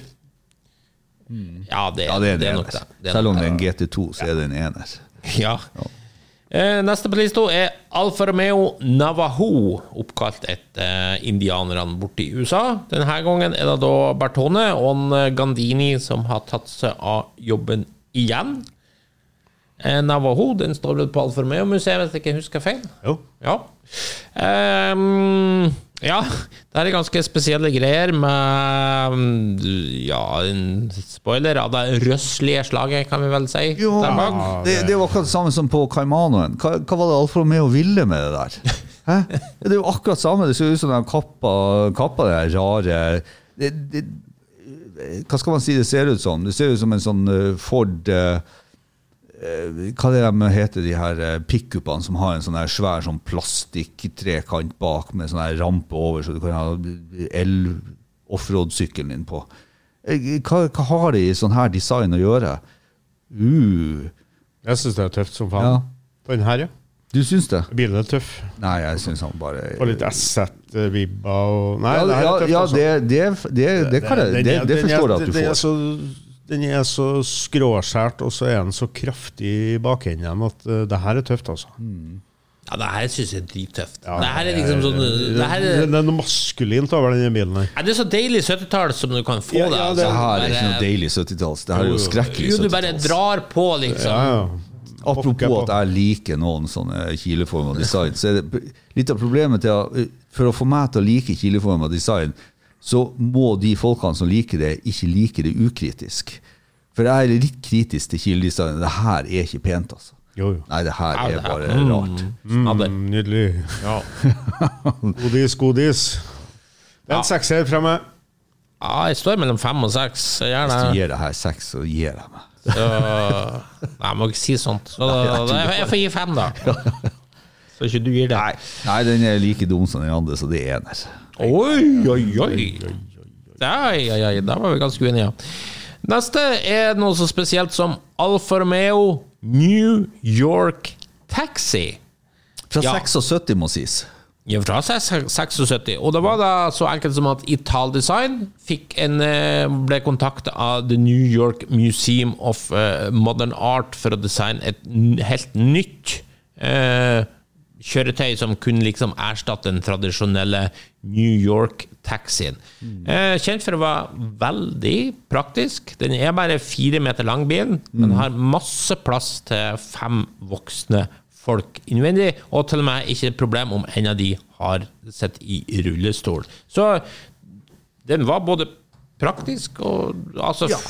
Speaker 4: der.
Speaker 1: Ja, det,
Speaker 5: Ja, det er
Speaker 1: det er nok det. det er
Speaker 5: Selv om det er en GT2, så er det en ener.
Speaker 1: Ja. Eh, neste på lista er Alfa Romeo Navajo, oppkalt etter indianerne borte i USA. Denne gangen er det da Bertone og Gandini som har tatt seg av jobben igjen. Eh, Navajo den står vel på Alfa Romeo-museet, hvis jeg ikke husker feil.
Speaker 4: Jo.
Speaker 1: Ja. Ehm, ja, det er ganske spesielle greier med mm, Ja, spoiler av det røslige slaget, kan vi vel si. der bak.
Speaker 5: det, det var akkurat det samme som på Caimanoen. Hva, hva var det Alfa Romeo ville med det der? Hæ? Det er jo akkurat samme. Det ser ut som de kappa, kappa det der rare det, det, Hva skal man si det ser ut som? Det ser ut som en sånn eh, Ford eh, Hva er det de heter, de her eh, pickupene som har en sånn her svær sånn plastikktrekant bak med sånn her rampe over, så du kan ha el-offroad-sykkelen din på. Eh, Hva, hva har det i sånn her design å gjøre? Uh,
Speaker 4: Jeg syns det er tøft som faen.
Speaker 5: Ja.
Speaker 4: På den her, ja.
Speaker 5: du syns det?
Speaker 4: Bilen er tøff.
Speaker 5: Nei, jeg syns han bare
Speaker 4: Og litt SZ-vibber og Nei,
Speaker 5: Ja,
Speaker 4: det
Speaker 5: ja, ja
Speaker 4: altså.
Speaker 5: det, det, det, det, kan jeg, det, det forstår jeg at du
Speaker 4: får. Det
Speaker 5: er.
Speaker 4: Så, den er så skråskjært, og så er den så kraftig i bakenden at uh, det her er tøft, altså.
Speaker 1: Ja, det her syns jeg er drittøft.
Speaker 4: Ja,
Speaker 1: det her er liksom sånn Det, her er,
Speaker 4: det er noe maskulint over denne bilen her.
Speaker 1: Ja, det er så deilig 70-tall som du kan få
Speaker 4: Ja,
Speaker 1: det.
Speaker 4: ja,
Speaker 1: altså.
Speaker 5: Det her er
Speaker 1: Bare-
Speaker 5: ikke noe deilig 70-talls. Det her er jo skrekkelig
Speaker 1: 70-talls. du bare drar på, liksom.
Speaker 4: Ja, ja.
Speaker 5: Apropos at jeg liker noen sånne kileformer og design, så er det litt av problemet til at for å få meg til å like kileformer og design, så må de folkene som liker det, ikke like det ukritisk. For jeg er litt kritisk til kiledesign. Det her er ikke pent, altså.
Speaker 4: Jo, jo.
Speaker 5: Nei, det her er
Speaker 1: det
Speaker 5: bare
Speaker 1: Mm.
Speaker 5: rart.
Speaker 1: Snadder.
Speaker 4: Mm, nydelig.
Speaker 1: Ja.
Speaker 4: Godis, godis. Det er en
Speaker 1: Ja.
Speaker 4: sekser fra meg.
Speaker 1: ja, jeg står mellom fem og seks. Gjerne.
Speaker 5: Hvis du gir det her seks, så gir jeg meg.
Speaker 1: Så, nei, jeg må ikke si sånt. Så nei, jeg får gi fem, da. Så ikke du gir det.
Speaker 5: Nei, den er like dum som den andre, så det er ener.
Speaker 1: Oi, oi, oi. Oi, oi, oi. Der var vi ganske uenige. Neste er noe så spesielt som Alfa Romeo New York Taxi.
Speaker 5: Fra
Speaker 1: Ja.
Speaker 5: 76 må sies.
Speaker 1: Ja, fra 76. Og det var da så enkelt som at Ital Design fikk en, eh, ble kontakta av The New York Museum of eh, Modern Art for å designe et helt nytt eh, kjøretøy som kunne liksom erstatte den tradisjonelle New York-taxien. Mm. kjent for å være veldig praktisk. Den er bare fire meter lang, bilen, men har masse plass til fem voksne folk innvendig, og til og med ikke et problem om en av de har sittet i rullestol. Så den var både praktisk og altså ja.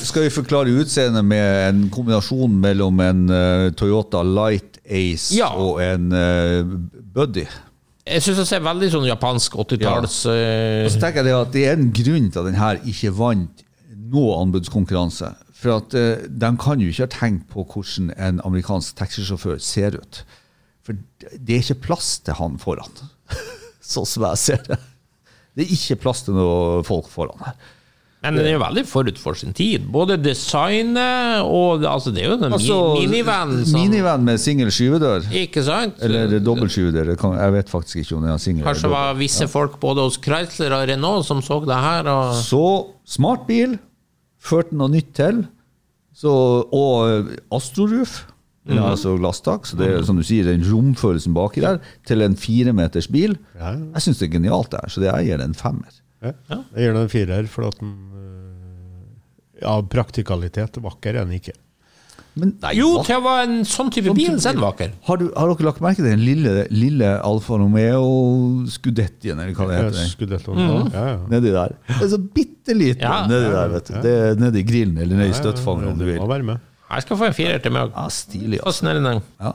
Speaker 5: Skal vi forklare utseendet med en kombinasjon mellom en eh, Toyota Light Ace
Speaker 1: Ja.
Speaker 5: og en uh, Buddy?
Speaker 1: Jeg syns det ser veldig sånn japansk 80-talls ja.
Speaker 5: Og så tenker jeg det at det er en grunn til at den her ikke vant noe anbudskonkurranse. For at uh, de kan jo ikke ha tenkt på hvordan en amerikansk taxisjåfør ser ut. For det er ikke plass til han foran, sånn som jeg ser det. Det er ikke plass til noe folk foran her.
Speaker 1: Men den er jo veldig forut for sin tid. Både designet og altså Det er jo en
Speaker 5: Altså,
Speaker 1: minivan. Sånn.
Speaker 5: Minivan med singel skyvedør.
Speaker 1: Ikke sant?
Speaker 5: Eller dobbel skyvedør. Jeg vet faktisk ikke om det er singel. eller
Speaker 1: Kanskje det var
Speaker 5: visse
Speaker 1: visse folk både hos Chrysler og Renault som så det her. Og
Speaker 5: Så smart bil. Førte noe nytt til. Så, og eh, Astroroof. Den har altså glasstak, så det er som du sier, den romfølelsen baki der, til en firemeters bil.
Speaker 4: Ja, ja.
Speaker 5: Jeg syns det er genialt, det her, så det jeg gir det en femmer.
Speaker 4: Ja. Jeg gir den en firer, for at den av Ja, praktikalitet. Vakker er den ikke.
Speaker 5: Men
Speaker 1: jo, til å være en sånn type bil, så er den vakker.
Speaker 5: har, du, har dere lagt merke til den lille, lille Alfa Romeo Scudettien, eller hva det heter? den?
Speaker 4: mm. Ja, ja.
Speaker 5: Nedi der. Det er så bitte liten
Speaker 1: Ja.
Speaker 5: nedi der, vet du. Det er nedi grillen eller nedi støttfangeren, om du vil.
Speaker 4: må være med.
Speaker 1: Jeg skal få en firer til meg.
Speaker 5: Ja, stilig. Altså. Ja.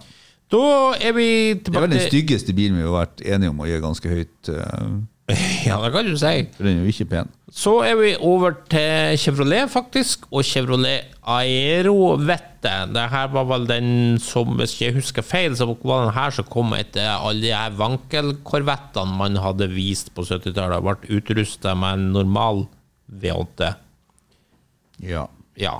Speaker 1: Da er vi
Speaker 5: Det er vel den styggeste bilen vi har vært enige om å gi ganske høyt. eh,
Speaker 1: Ja, det kan du si.
Speaker 5: For den er jo ikke pen.
Speaker 1: Så er vi over til Chevrolet, faktisk, og Chevrolet Aerovette. Det her var vel den som, hvis jeg husker feil, så var den her som kom etter alle de her vankelkorvettene man hadde vist på 70-tallet. Ble utrusta med en normal V8.
Speaker 5: Ja.
Speaker 1: Ja.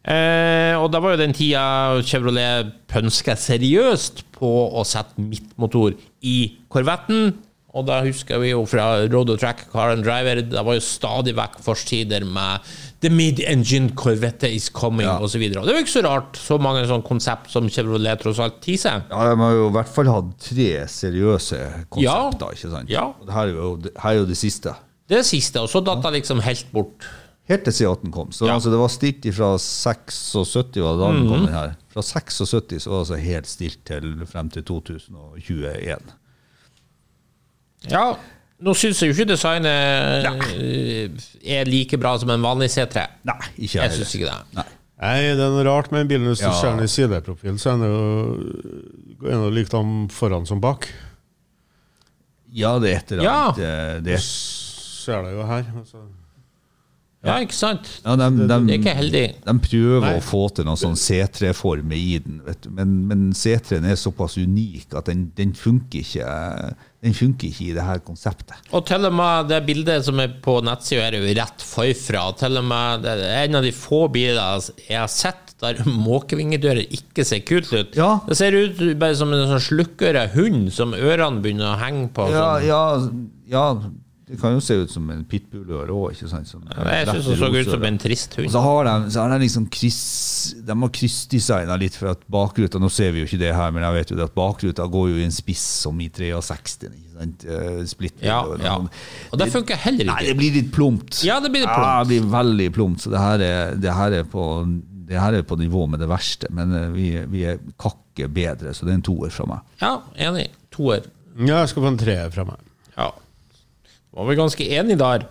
Speaker 1: Eh, og da var jo den tida Chevrolet pønska seriøst på å sette midtmotor i Corvetten. Og da husker vi jo fra Road Track Car and Driver, det var jo stadig vekk forsider med The mid-engine Corvette is coming,
Speaker 5: Ja.
Speaker 1: og så videre. jo det var ikke så rart, så mange sånne konsept som Chevrolet tross alt teaser.
Speaker 5: ja, De har jo i hvert fall hatt tre seriøse
Speaker 1: Ja.
Speaker 5: konsepter, ikke sant?
Speaker 1: Ja.
Speaker 5: Og det her er jo det, her er jo det siste.
Speaker 1: Det er siste, og så datt det liksom helt bort.
Speaker 5: Helt til C18 kom. Så
Speaker 1: Ja.
Speaker 5: altså, det var stilt fra 76, var det da den kom den her. Fra 76 så var det altså helt stilt til frem til 2021.
Speaker 1: Ja, nå syns jeg jo ikke designet eh, er like bra som en vanlig C3.
Speaker 5: Nei, ikke
Speaker 1: Jeg syns ikke det.
Speaker 5: Nei.
Speaker 4: Nei, det er noe rart med en bil. Hvis du
Speaker 5: Ja.
Speaker 4: ser den i sideprofil, så er den jo er likt om foran som bak.
Speaker 5: Ja, det er et eller
Speaker 1: Ja.
Speaker 5: annet. eh, Det,
Speaker 4: Ser det jo her. Altså.
Speaker 1: Ja, ikke sant?
Speaker 5: ja, de, de,
Speaker 1: Det er ikke heldig.
Speaker 5: De prøver
Speaker 4: Nei.
Speaker 5: å få til noen sånn C3-form i den, vet du. Men, men C3-en er såpass unik at den, den, funker ikke, den funker ikke i det her konseptet.
Speaker 1: Og til og med det bildet som er på nettsida, er jo rett forfra. Til og med det er en av de få bilene jeg har sett der måkevingedører ikke ser kult ut.
Speaker 5: Ja.
Speaker 1: Det ser ut bare som en sånn slukkøra hund som ørene begynner å henge på.
Speaker 5: Ja,
Speaker 1: sånn.
Speaker 5: ja, ja det kan jo se ut som en pitbullør òg, ikke sant? Som
Speaker 1: Jeg syns det så ut som en trist
Speaker 5: Og
Speaker 1: hund.
Speaker 5: så har de, så har de liksom kryss, De har kryssdesigna litt for at bakruta Nå ser vi jo ikke det her, men jeg vet jo det at bakruta går jo i en spiss som i 63. Ikke sant? Eh, Splitt.
Speaker 1: Ja,
Speaker 5: og-
Speaker 1: ja. Og det funker heller ikke.
Speaker 5: Nei, det blir litt plumpt.
Speaker 1: Ja, det blir litt
Speaker 5: Ja, det blir veldig plumpt. Så det her er, det her er, på, det her er på nivå med det verste. Men eh, vi, vi er kakke bedre, så det er en toer fra meg.
Speaker 1: Ja, enig. Toer.
Speaker 4: Ja, jeg skal få en treer fra meg.
Speaker 1: Ja. Var vi ganske enige der.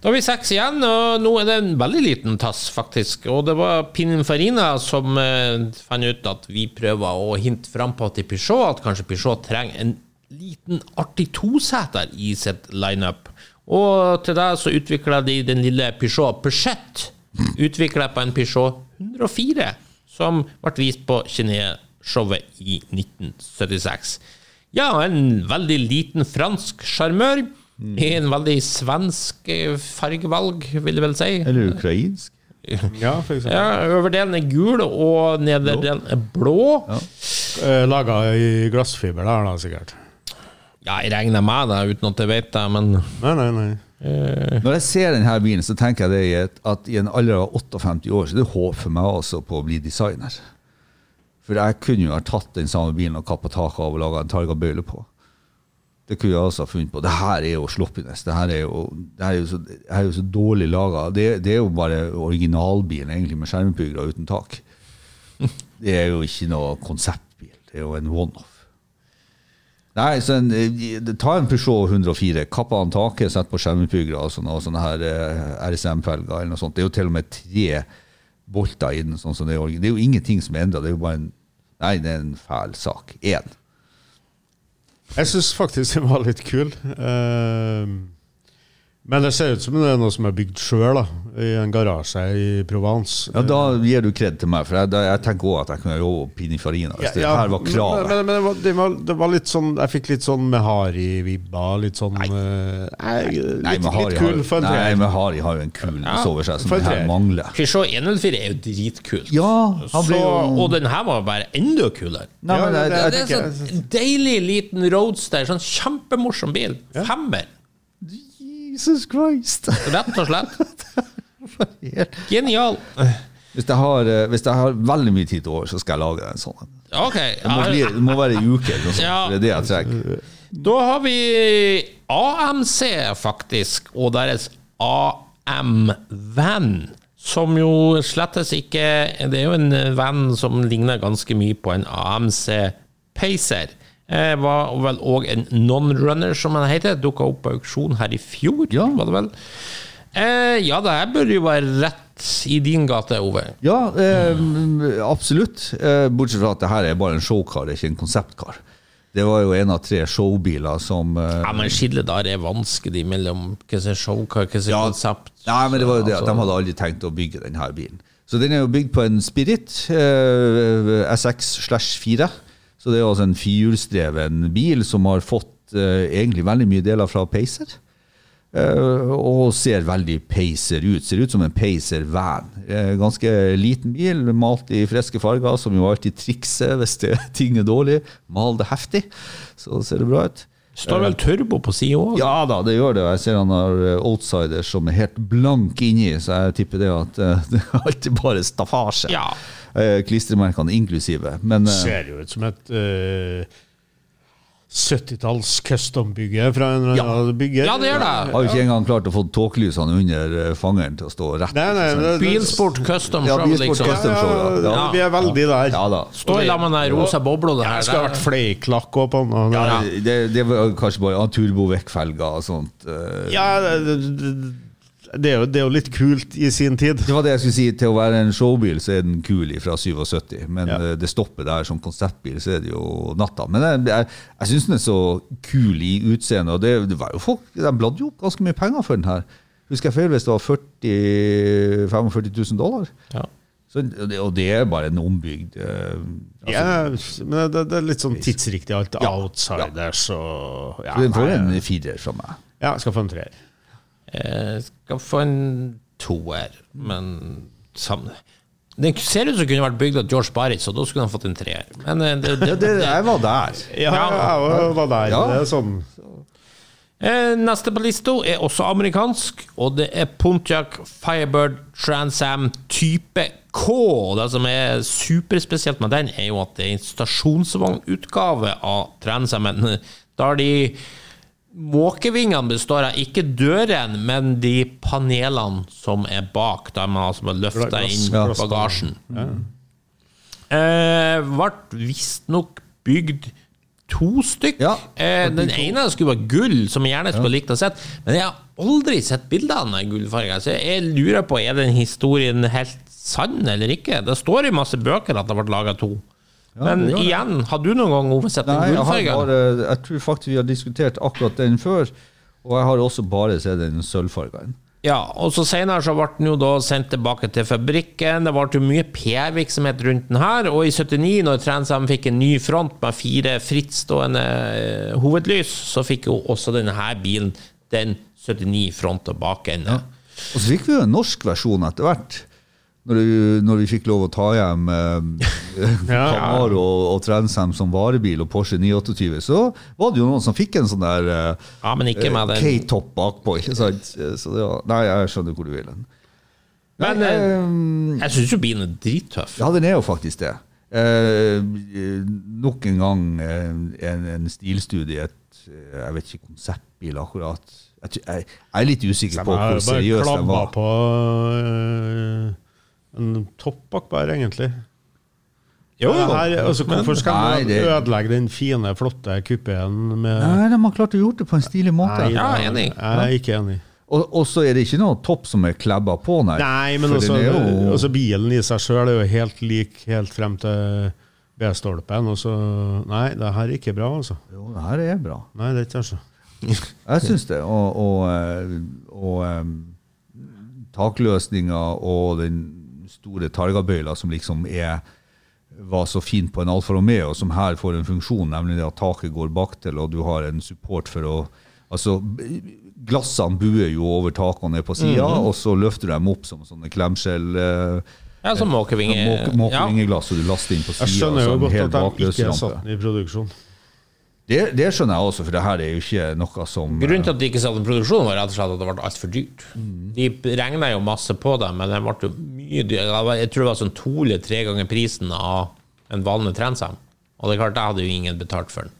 Speaker 1: Da har vi seks igjen, og nå er det en veldig liten tass, faktisk. Og det var Pininfarina som eh, fant ut at vi prøver å hinte frampå til Peugeot at kanskje Peugeot trenger en liten artig toseter i sitt lineup. Og til det så utvikla de den lille Peugeot Peugeot, utvikla på en Peugeot 104, som ble vist på Kiné-showet i 1976. Ja, en veldig liten fransk sjarmør. I en veldig svensk eh, fargevalg, vil jeg vel si.
Speaker 5: Eller ukrainsk.
Speaker 4: Ja, for eksempel.
Speaker 1: Ja, Øverdelen er gul, og nederdelen er blå.
Speaker 4: Ja. Laga i glassfiber der, da, sikkert.
Speaker 1: Ja, jeg regner med det, uten at jeg vet det, men
Speaker 4: Nei, nei, nei.
Speaker 5: Når jeg ser denne bilen, så tenker jeg det at i en alder av 58 år så er det håp for meg også på å bli designer. For jeg kunne jo ha tatt den samme bilen og kappa taket av og laga en targabøyle på. Det kunne jeg ha funnet på. Det her er jo sloppiness. Det her er jo, er jo, så, er jo så dårlig laga. Det, det er jo bare originalbilen egentlig med skjermpuggere uten tak. Det er jo ikke noe konseptbil. Det er jo en one-off. Nei, så en, eh, ta en Peugeot 104, kapp av taket, sett på skjermpuggere og sånne, sånne her eh, RSM-felger eller noe sånt. Det er jo til og med tre bolter i den. sånn som Det er, det er jo ingenting som er endra. Det er jo bare en Nei, det er en fæl sak. Én.
Speaker 4: Jeg syns faktisk den var litt kul. Eh, men det ser ut som det er noe som er bygd sjøl, i en garasje i Provence.
Speaker 5: Ja, da gir du kred til meg, for jeg, da, jeg tenker òg at jeg kunne jobbe Pininfarina hvis det her var kravet.
Speaker 4: Men, men, men det, var, det, var, litt sånn Jeg fikk litt sånn Mehari-vibber. Litt sånn eh, nei, litt,
Speaker 5: Nei, Mehari
Speaker 4: litt
Speaker 5: har,
Speaker 4: kul for en treer.
Speaker 5: men Hari har jo en kulness over seg som det her mangler.
Speaker 1: Peugeot 104 er jo dritkult.
Speaker 5: Ja, han ble
Speaker 1: Så,
Speaker 5: jo
Speaker 1: og den her var bare enda kulere.
Speaker 5: Nei, men
Speaker 4: Ja, det-
Speaker 5: jeg,
Speaker 1: Det er sånn deilig liten roadster. Sånn kjempemorsom bil. Femmer.
Speaker 5: Jesus Christ!
Speaker 1: Rett og slett. Genial.
Speaker 5: Hvis jeg, har, eh, hvis jeg har veldig mye tid til over, så skal jeg lage en sånn.
Speaker 1: Ok.
Speaker 5: Det må, bli, det må være en uke. eller noe sånt,
Speaker 1: Ja.
Speaker 5: Det er det jeg trenger.
Speaker 1: Da har vi AMC, faktisk, og deres AM-venn. Som jo slettes ikke Det er jo en venn som ligner ganske mye på en AMC Pacer. Eh, var vel òg en non-runner, som den heter. Dukka opp på auksjon her i fjor,
Speaker 5: Ja.
Speaker 1: var det vel. Eh, ja, det her bør jo være rett i din gate, Ove.
Speaker 5: Ja, eh, absolutt. Eh, bortsett fra at det her er bare en showcar, ikke en konseptkar. Det var jo en av tre showbiler som eh,
Speaker 1: Ja, men skillet der er vanskelig mellom hva som er showcar, hva som er
Speaker 5: Ja.
Speaker 1: konsept.
Speaker 5: Nei, men det var jo det at
Speaker 1: Altså-
Speaker 5: de hadde aldri tenkt å bygge denne bilen. Så den er jo bygd på en Spirit eh, SX slash 4. Så det er altså en firehjulsdreven bil som har fått eh, egentlig veldig mye deler fra Pacer. Eh, og ser veldig Pacer ut. Ser ut som en Pacer van. Eh, ganske liten bil, malt i friske farger, som jo alltid trikser hvis det, ting er dårlig. Mal det heftig, så ser det bra ut.
Speaker 1: Står vel turbo på sida òg?
Speaker 5: Ja da, det gjør det. Jeg ser han har outsiders outsider som er helt blank inni, så jeg tipper det at eh, det er alltid bare staffasje.
Speaker 1: Ja.
Speaker 5: Eh, Klistremerkene inklusive. Men eh,
Speaker 4: ser jo ut som et uh, 70-talls custom-bygge fra en eller
Speaker 5: Ja.
Speaker 4: bygger.
Speaker 1: Ja, det gjør det.
Speaker 5: har jo ikke engang klart å få tåkelysene under eh, fangeren til å stå rett.
Speaker 4: Nei, nei, det, det,
Speaker 1: Bilsport custom
Speaker 5: Ja,
Speaker 1: show,
Speaker 5: Bilsport
Speaker 1: liksom.
Speaker 5: custom. show, ja.
Speaker 4: ja,
Speaker 5: Ja.
Speaker 4: Vi er veldig der.
Speaker 5: Ja da.
Speaker 1: Stå i lag med den rosa bobla. Det
Speaker 4: Ja, det skulle vært fleiklakk òg på den.
Speaker 5: Ja, det, det var kanskje bare ja, turbovekkfelger og sånt. eh.
Speaker 4: Ja, det, det, det, er jo, det er jo litt kult i sin tid.
Speaker 5: Det var det jeg skulle si. Til å være en showbil, så er den kul fra 77. Men
Speaker 4: Ja.
Speaker 5: eh, det stopper der som konseptbil, så er det jo natta. Men jeg, jeg, jeg syns den er så kul i utseendet. Og det, det var jo folk, De bladde jo opp ganske mye penger for den her. Husker jeg feil hvis det var 40 45 000 dollar?
Speaker 1: Ja.
Speaker 5: Så, og det- er bare en ombygd uh, altså,
Speaker 4: Ja, men det, det er litt sånn tidsriktig alt.
Speaker 5: Ja.
Speaker 4: Outsiders og ja,
Speaker 5: Så den får en firer fra meg.
Speaker 4: Ja, skal få en treer.
Speaker 1: Jeg skal få en toer, men sammen. Den ser ut som kunne vært bygd av George Barris, og da skulle han fått en treer. Men eh, det, det,
Speaker 5: det, jeg var der.
Speaker 4: Ja, jeg var der.
Speaker 5: Ja.
Speaker 4: Det er sånn
Speaker 1: Eh, Neste på lista er også amerikansk, og det er Pontiac Firebird Transam type K. Det som er superspesielt med den, er jo at det er en stasjonsvognutgave av Transam. Da har de måkevingene består av ikke døren, men de panelene som er bak, der man altså må løfte inn bagasjen. Eh, ble visstnok bygd to stykk.
Speaker 5: Ja,
Speaker 1: eh, den ene skulle være gull, som jeg gjerne skulle likt å sett, men jeg har aldri sett bilder av den gullfargen. Så jeg lurer på, er den historien helt sann eller ikke? Det står i masse bøker at det ble laga to. Men
Speaker 5: gjør det.
Speaker 1: igjen, har du noen gang oversett sett den
Speaker 5: Nei, jeg, jeg tror faktisk vi har diskutert akkurat den før. Og jeg har også bare sett den sølvfargen.
Speaker 1: Ja, og så senere så ble den jo da sendt tilbake til fabrikken. Det ble jo mye PR-virksomhet rundt den her, og i 79, når Transam fikk en ny front med fire frittstående eh, hovedlys, så fikk jo også denne her bilen den 79 front og bakende.
Speaker 5: Og så fikk vi jo en norsk versjon etter hvert. Når, vi- når vi fikk lov å ta hjem eh,
Speaker 4: Ja.
Speaker 5: Camaro og, og Transam som varebil og Porsche 928, så var det jo noen som fikk en sånn der eh,
Speaker 1: Ja, men ikke med den.
Speaker 5: K-top bakpå. ikke sant? Så det var, nei, jeg skjønner hvor du vil hen.
Speaker 1: Men
Speaker 5: Nei,
Speaker 1: eh,
Speaker 5: eh,
Speaker 1: jeg syns jo bilen er drittøff.
Speaker 5: Ja, den er jo faktisk det. Eh, nok en gang eh, en, en stilstudie, et eh, jeg vet ikke konseptbil akkurat. Jeg, jeg, jeg er litt usikker på
Speaker 4: Jeg
Speaker 5: hvor seriøs
Speaker 4: den
Speaker 5: var.
Speaker 4: på øh, en topp bakbær, egentlig.
Speaker 1: Jo,
Speaker 4: Det her, altså, hvorfor skal
Speaker 5: Nei,
Speaker 4: man
Speaker 5: det-
Speaker 4: ødelegge den fine, flotte kupeen med
Speaker 5: Nei, de har klart å gjort det på en stilig måte.
Speaker 4: Nei,
Speaker 1: Ja,
Speaker 4: da-
Speaker 1: enig.
Speaker 4: Jeg er ikke enig.
Speaker 5: Og, og så er det ikke noe topp som er klebba på, nei.
Speaker 4: Nei, men
Speaker 5: For
Speaker 4: altså,
Speaker 5: er jo-
Speaker 4: også, bilen i seg sjøl er jo helt lik helt frem til B-stolpen. Og så Nei, det her er ikke bra, altså.
Speaker 5: Jo, det her er bra.
Speaker 4: Nei, det er ikke altså.
Speaker 5: Jeg syns det. Og, og, og, og em, takløsninga og den store targabøyler som liksom er var så fint på en Alfa Romeo, som her får en funksjon, nemlig det at taket går baktil, og du har en support for å Altså, glassene buer jo over taket og ned på sida,
Speaker 4: Mhm.
Speaker 5: og så løfter du dem opp som sånne klemskjell eh,
Speaker 1: Ja, som måkevinge.
Speaker 5: måke-
Speaker 1: Ja.
Speaker 5: måkevingeglass, og du laster inn på
Speaker 4: Jeg skjønner jo godt
Speaker 5: helt
Speaker 4: at de ikke
Speaker 5: er
Speaker 4: satt i produksjon.
Speaker 5: Det, det skjønner jeg også, for det her er jo ikke noe som
Speaker 1: Grunnen til at de ikke satte produksjon, var rett og slett at det ble altfor dyrt.
Speaker 5: Mm.
Speaker 1: De regna jo masse på det, men det ble jo mye dyrere. Jeg tror det var sånn to eller tre ganger prisen av en vanlig Transam. Og det er klart, jeg hadde jo ingen betalt for den.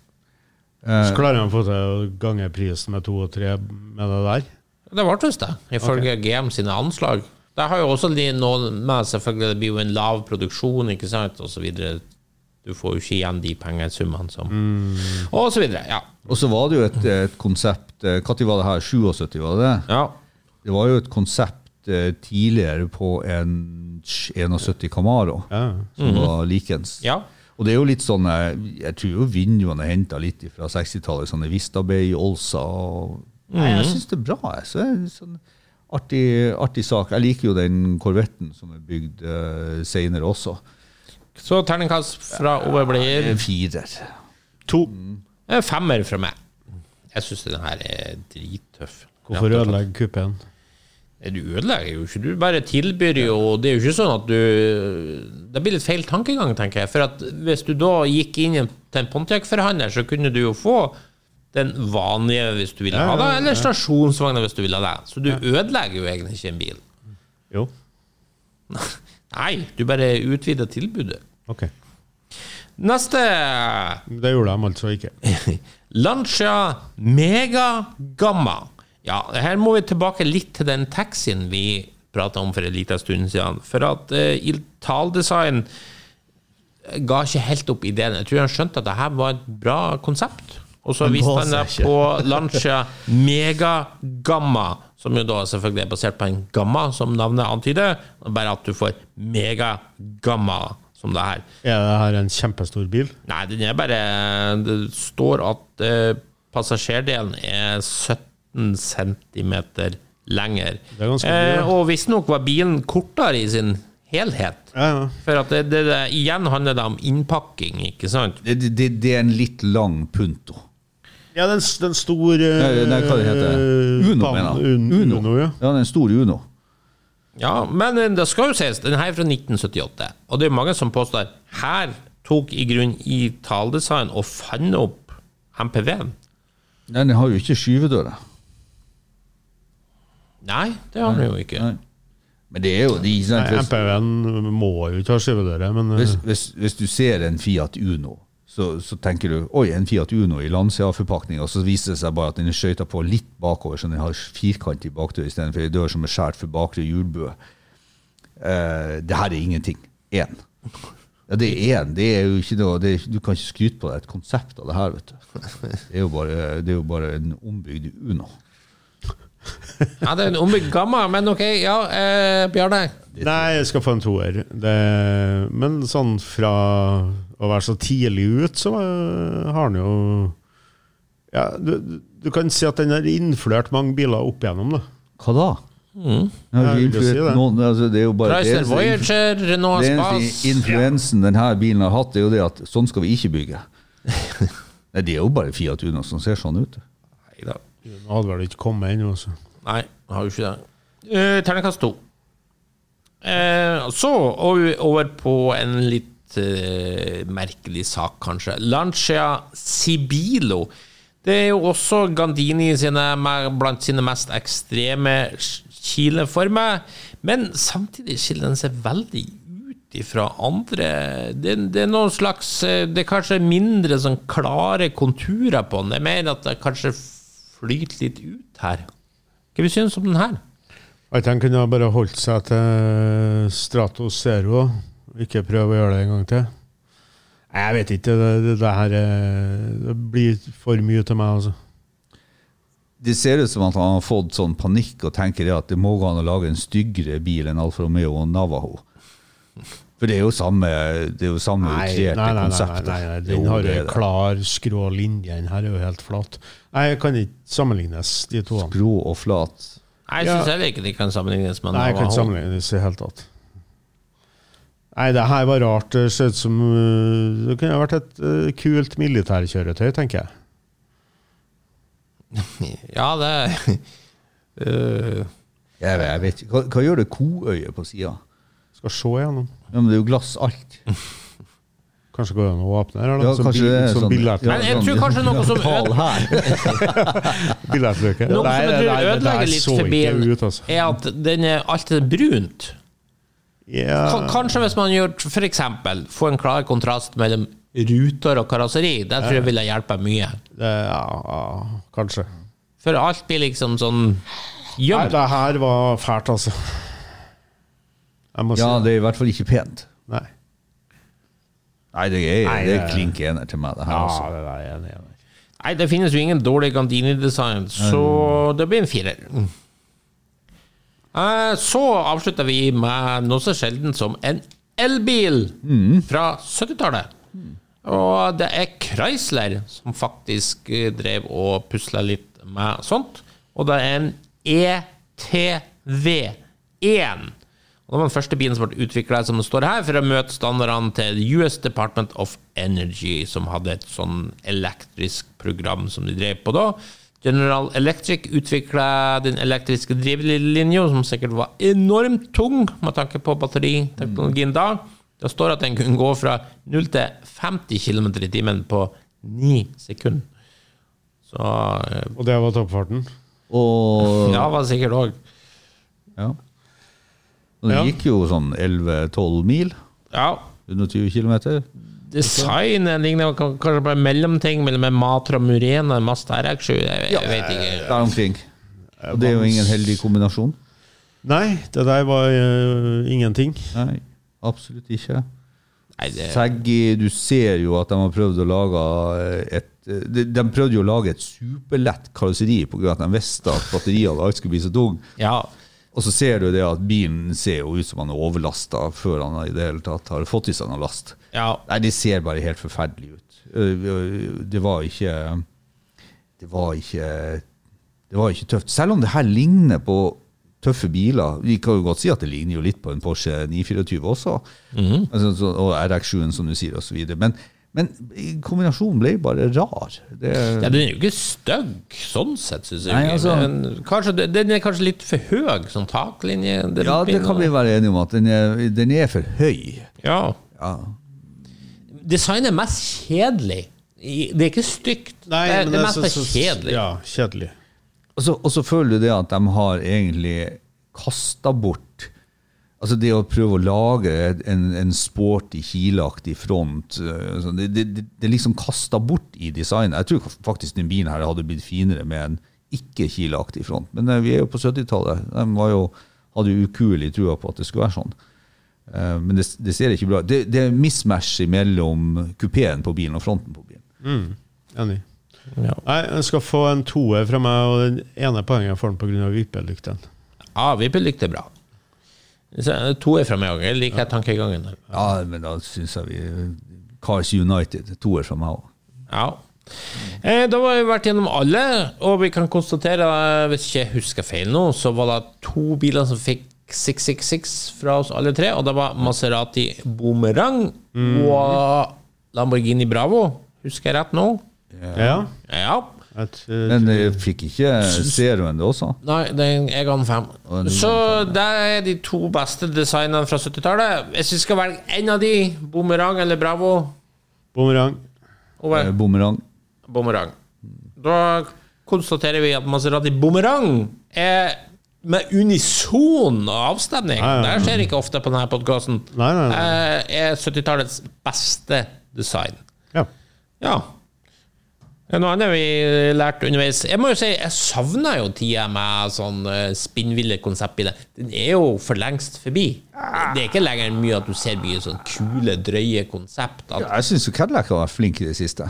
Speaker 4: Så klarer de å få til å gange prisen med to og tre med det der.
Speaker 1: Det ble visst det, ifølge GM sine anslag. Det har jo også de noe med selvfølgelig, det blir jo en lav produksjon, ikke sant, videre. Du får jo ikke igjen de pengesummene som Og så videre, ja.
Speaker 5: Og så var det jo et, et konsept Når var det her? 77, var det det?
Speaker 1: ja.
Speaker 5: Det var jo et konsept eh, tidligere på en 71 Camaro
Speaker 4: Ja.
Speaker 5: som var likens.
Speaker 1: Ja.
Speaker 5: Og det er jo litt sånn eh, Jeg tror jo vinduene er henta litt fra 60-tallet. Sånne Vista Bay, Olsa og Nei, jeg syns det er bra. Jeg. Så er sånn artig, artig sak. Jeg liker jo den korvetten som er bygd uh, seinere også.
Speaker 1: Så terningkast fra Ove blir
Speaker 5: firer.
Speaker 4: To.
Speaker 1: En femmer fra meg. Jeg syns den her er drittøff.
Speaker 4: Hvorfor ødelegge
Speaker 1: kuppen? Du ødelegger jo ikke, du bare tilbyr jo Det er jo ikke sånn at du Det blir litt feil tankegang, tenker jeg. For at hvis du da gikk inn i en- til en Pontiac-forhandler, så kunne du jo få den vanlige hvis du ville ha det, eller stasjonsvogna hvis du ville ha det. Så du ødelegger jo egentlig ikke en bil.
Speaker 4: Jo.
Speaker 1: Nei, du bare utvider tilbudet.
Speaker 4: Ok.
Speaker 1: Neste
Speaker 4: Det gjorde de altså ikke.
Speaker 1: Lancia Mega Gamma. Ja, her må vi tilbake litt til den taxien vi prata om for en liten stund siden. For at uh, Iltal-design ga ikke helt opp ideen. Jeg tror han skjønte at det her var et bra konsept. Og så viste han det på Lancia Mega Gamma, som jo da selvfølgelig er basert på en gamma, som navnet antyder. Bare at du får Mega Gamma som det her.
Speaker 4: Er det her en kjempestor bil?
Speaker 1: Nei, den er bare Det står at eh, passasjerdelen er 17 cm lenger.
Speaker 4: Det er ganske mye,
Speaker 1: eh, og visstnok var bilen kortere i sin helhet.
Speaker 4: Ja, ja.
Speaker 1: For at det, det, det, igjen handler det om innpakking, ikke sant?
Speaker 5: Det, det, det er en litt lang punto.
Speaker 4: Ja, den, den store
Speaker 5: Nei, nei, hva det heter
Speaker 4: eh,
Speaker 5: Uno,
Speaker 4: pan-
Speaker 5: mener jeg. Uno.
Speaker 4: Uno, ja.
Speaker 5: Ja, den store Uno.
Speaker 1: Ja, men eh, det skal jo sies, den her er fra 1978. Og det er mange som påstår her tok i grunn i taldesign og fant opp MPV-en.
Speaker 5: Nei, Den har jo ikke skyvedører.
Speaker 1: Nei, det har den jo ikke.
Speaker 5: Nei. Men det er jo de
Speaker 4: MPV-en må jo ikke ha skyvedøre, men eh,
Speaker 5: hvis, hvis, hvis du ser en Fiat Uno, så, så tenker du oi, en Fiat Uno i Lancia-forpakning, og så viser det seg bare at den er skøyta på litt bakover, så den har firkant i bakdør istedenfor ei dør som er skåret for bakre hjulbue. Eh, det her er ingenting. Én. Ja, det er én. Det er jo ikke noe, det er, du kan ikke skryte på deg et konsept av det her, vet du. Det er jo bare, det er jo bare en ombygd Uno.
Speaker 1: Ja, det er en ombygd gamma, men ok, ja, eh, Bjarne.
Speaker 4: Nei, jeg skal få en toer. Men sånn fra å være så tidlig ut, så eh, har den jo ja, du, du kan si at den har innflørt mange biler opp igjennom. Da.
Speaker 5: Hva da?
Speaker 1: Mm.
Speaker 5: Ja,
Speaker 4: influert, si det.
Speaker 5: noen, altså, det er jo bare
Speaker 1: Chrysler Voyager, Renault Spas.
Speaker 5: eneste influensen denne bilen har hatt, er jo det at sånn skal vi ikke bygge. Nei, Det er jo bare Fiat Uno som ser sånn ut.
Speaker 1: Neida.
Speaker 4: Nå hadde vel ikke kommet ennå. altså.
Speaker 1: Nei, jeg har jo ikke det. Uh, Terningkast to. Eh, så over, på en litt merkelig sak, kanskje. Lancia Sibilo. Det er jo også Gandini sine, blant sine mest ekstreme kileformer, men samtidig skiller den seg veldig ut ifra andre det, det er noen slags eh, Det er kanskje mindre sånn klare konturer på den. Det er mer at det kanskje flyter litt ut her. Hva vi synes om den her?
Speaker 4: At han kunne bare holdt seg til Stratos Zero, ikke prøve å gjøre det en gang til. Nei, Jeg vet ikke. Det, det, det her er- det blir for mye til meg, altså.
Speaker 5: Det ser ut som at han har fått sånn panikk og tenker det at det må gå an å lage en styggere bil enn Alfa Romeo og Navajo. For det er jo samme, det er jo samme
Speaker 4: Nei,
Speaker 5: utrerte
Speaker 4: nei, nei, nei, nei, nei. Den har en klar, skrå linje. Den her er jo helt flat. Nei, jeg kan ikke sammenlignes, de to.
Speaker 5: Skrå og flat.
Speaker 1: Nei, Jeg
Speaker 4: Ja.
Speaker 1: syns heller ikke de kan sammenlignes med
Speaker 4: Nei, jeg kan ikke sammenlignes i det hele tatt. Nei, det her var rart. Det så ut som uh, Det kunne vært et uh, kult militærkjøretøy, tenker jeg.
Speaker 1: Ja, det uh,
Speaker 5: Jeg vet, jeg vet ikke. Hva, hva gjør det koøyet på sida?
Speaker 4: Skal se gjennom.
Speaker 5: Ja, men det er jo glass alt.
Speaker 4: Kanskje går det an å åpne her?
Speaker 5: Ja.
Speaker 4: Som
Speaker 5: kanskje
Speaker 4: bil-
Speaker 5: det er
Speaker 4: som
Speaker 5: sånn-
Speaker 4: billett-
Speaker 1: Ja, jeg tror kanskje noe som
Speaker 5: Pal
Speaker 1: Noe som jeg tror ødelegger litt for bilen,
Speaker 4: altså.
Speaker 1: er at den er alltid brunt.
Speaker 4: Ja,
Speaker 1: Ka- Kanskje hvis man gjør eksempel får en klar kontrast mellom ruter og karosseri, det tror jeg ville hjelpe mye.
Speaker 4: det, ja, ja, kanskje.
Speaker 1: For alt blir liksom sånn
Speaker 4: Nei, det her var fælt, altså. Jeg må
Speaker 5: Ja, det er i hvert fall ikke pent.
Speaker 4: Nei.
Speaker 5: Nei, det er,
Speaker 4: Nei,
Speaker 5: det er klink ener til meg, det her.
Speaker 4: Ja,
Speaker 5: altså.
Speaker 4: det der er enig, enig.
Speaker 1: Nei, det finnes jo ingen dårlig Gandini-design, så det blir en firer. Eh, Så avslutter vi med noe så sjelden som en elbil fra 70-tallet. Og det er Chrysler som faktisk eh, drev og pusla litt med sånt. Og det er en E ETV1. Og det var den første bilen som ble utvikla som det står her, for å møte standardene til US Department of Energy, som hadde et sånn elektrisk program som de drev på da. General Electric utvikla den elektriske drivlinja, som sikkert var enormt tung med tanke på batteriteknologien da. Det står at den kunne gå fra 0 til 50 km i timen på 9 sekunder. Så eh,
Speaker 4: Og det var toppfarten?
Speaker 5: Og
Speaker 1: ja, var sikkert òg.
Speaker 5: ja.
Speaker 4: Den
Speaker 5: gikk jo sånn 11-12 mil.
Speaker 1: Ja.
Speaker 5: 120 km.
Speaker 1: Designet ligner kan- kanskje på en mellomting mellom en Matra Murena og en Mazda RX7. Jeg, jeg vet ikke.
Speaker 5: Der omkring. Og det er jo ingen heldig kombinasjon.
Speaker 4: Nei, det der var uh, ingenting.
Speaker 5: Nei, absolutt ikke.
Speaker 1: Nei, det,
Speaker 5: du ser jo at de har prøvd å lage et de, de prøvde jo å lage et superlett karosseri pga. at de visste at batteriet og alt skulle bli så tung.
Speaker 1: ja.
Speaker 5: Og så ser du det at bilen ser jo ut som han er overlasta før han i det hele tatt har fått i seg noe last.
Speaker 1: ja.
Speaker 5: Nei, det ser bare helt forferdelig ut. Øh, Det var ikke Det var ikke Det var ikke tøft. Selv om det her ligner på tøffe biler. Vi kan jo godt si at det ligner jo litt på en Porsche 924 også. altså, og RX7-en, som du sier, osv. Men, men kombinasjonen ble bare rar. Det,
Speaker 1: ja, Den er jo ikke stygg, sånn sett, syns jeg.
Speaker 5: Nei, altså-
Speaker 1: Men kanskje, den er kanskje litt for høy, sånn taklinje.
Speaker 5: ja, det kan vi være enige om, at den er, den er for høy.
Speaker 1: Ja.
Speaker 5: Ja.
Speaker 1: Designet er mest kjedelig. Det er ikke stygt. det, er, det er mest bare kjedelig.
Speaker 4: Ja, kjedelig.
Speaker 5: Og så, og så føler du det at de har egentlig kasta bort Altså det å prøve å lage en, en sporty, kilaktig front øh, sånn, det, det, det er liksom kasta bort i designet. Jeg tror faktisk den bilen her hadde blitt finere med en ikke-kilaktig front. Men øh, vi er jo på 70-tallet. De var jo, hadde jo ukuelig trua på at det skulle være sånn. Eh, men det, det ser ikke bra ut. Det, det er mismatch mellom kupeen på bilen og fronten på bilen.
Speaker 4: Enig.
Speaker 1: Ja.
Speaker 4: Nei, jeg skal få en toer fra meg, og den ene poenget får den pga. vippelykten.
Speaker 1: Ja, Vippelykt er bra. Så, To er fra meg òg. Jeg liker tankegangen. der.
Speaker 5: Ja, men da syns jeg vi Cars United. To er fra meg òg.
Speaker 1: Ja. Eh, da har vi vært gjennom alle, og vi kan konstatere, eh, hvis ikke jeg husker feil nå, så var det to biler som fikk 666 fra oss alle tre, og det var Maserati Boomerang og Lamborghini Bravo. Husker jeg rett nå?
Speaker 4: Ja.
Speaker 1: Ja.
Speaker 4: Øh,
Speaker 5: Men jeg fikk ikke Zeroen det også?
Speaker 1: Nei, den, er jeg ga den fem. Så det er de to beste designene fra 70-tallet. Hvis vi skal velge én av de, Bumerang eller Bravo
Speaker 4: Bumerang.
Speaker 5: Eh, Bumerang.
Speaker 1: Da konstaterer vi at Maserati Bumerang er med unison avstemning.
Speaker 4: Nei, nei, nei.
Speaker 1: Det skjer ikke ofte på denne podkasten. Er 70-tallets beste design.
Speaker 4: Ja.
Speaker 1: Ja. Noe annet vi lærte underveis? Jeg må jo si, jeg savna jo tida med sånn uh, spinnville konseptbiler. Den er jo for lengst forbi. Det er ikke lenger mye at du ser mye sånn kule, drøye konsept. At,
Speaker 5: Jeg syns Cadillac har vært flink i det siste.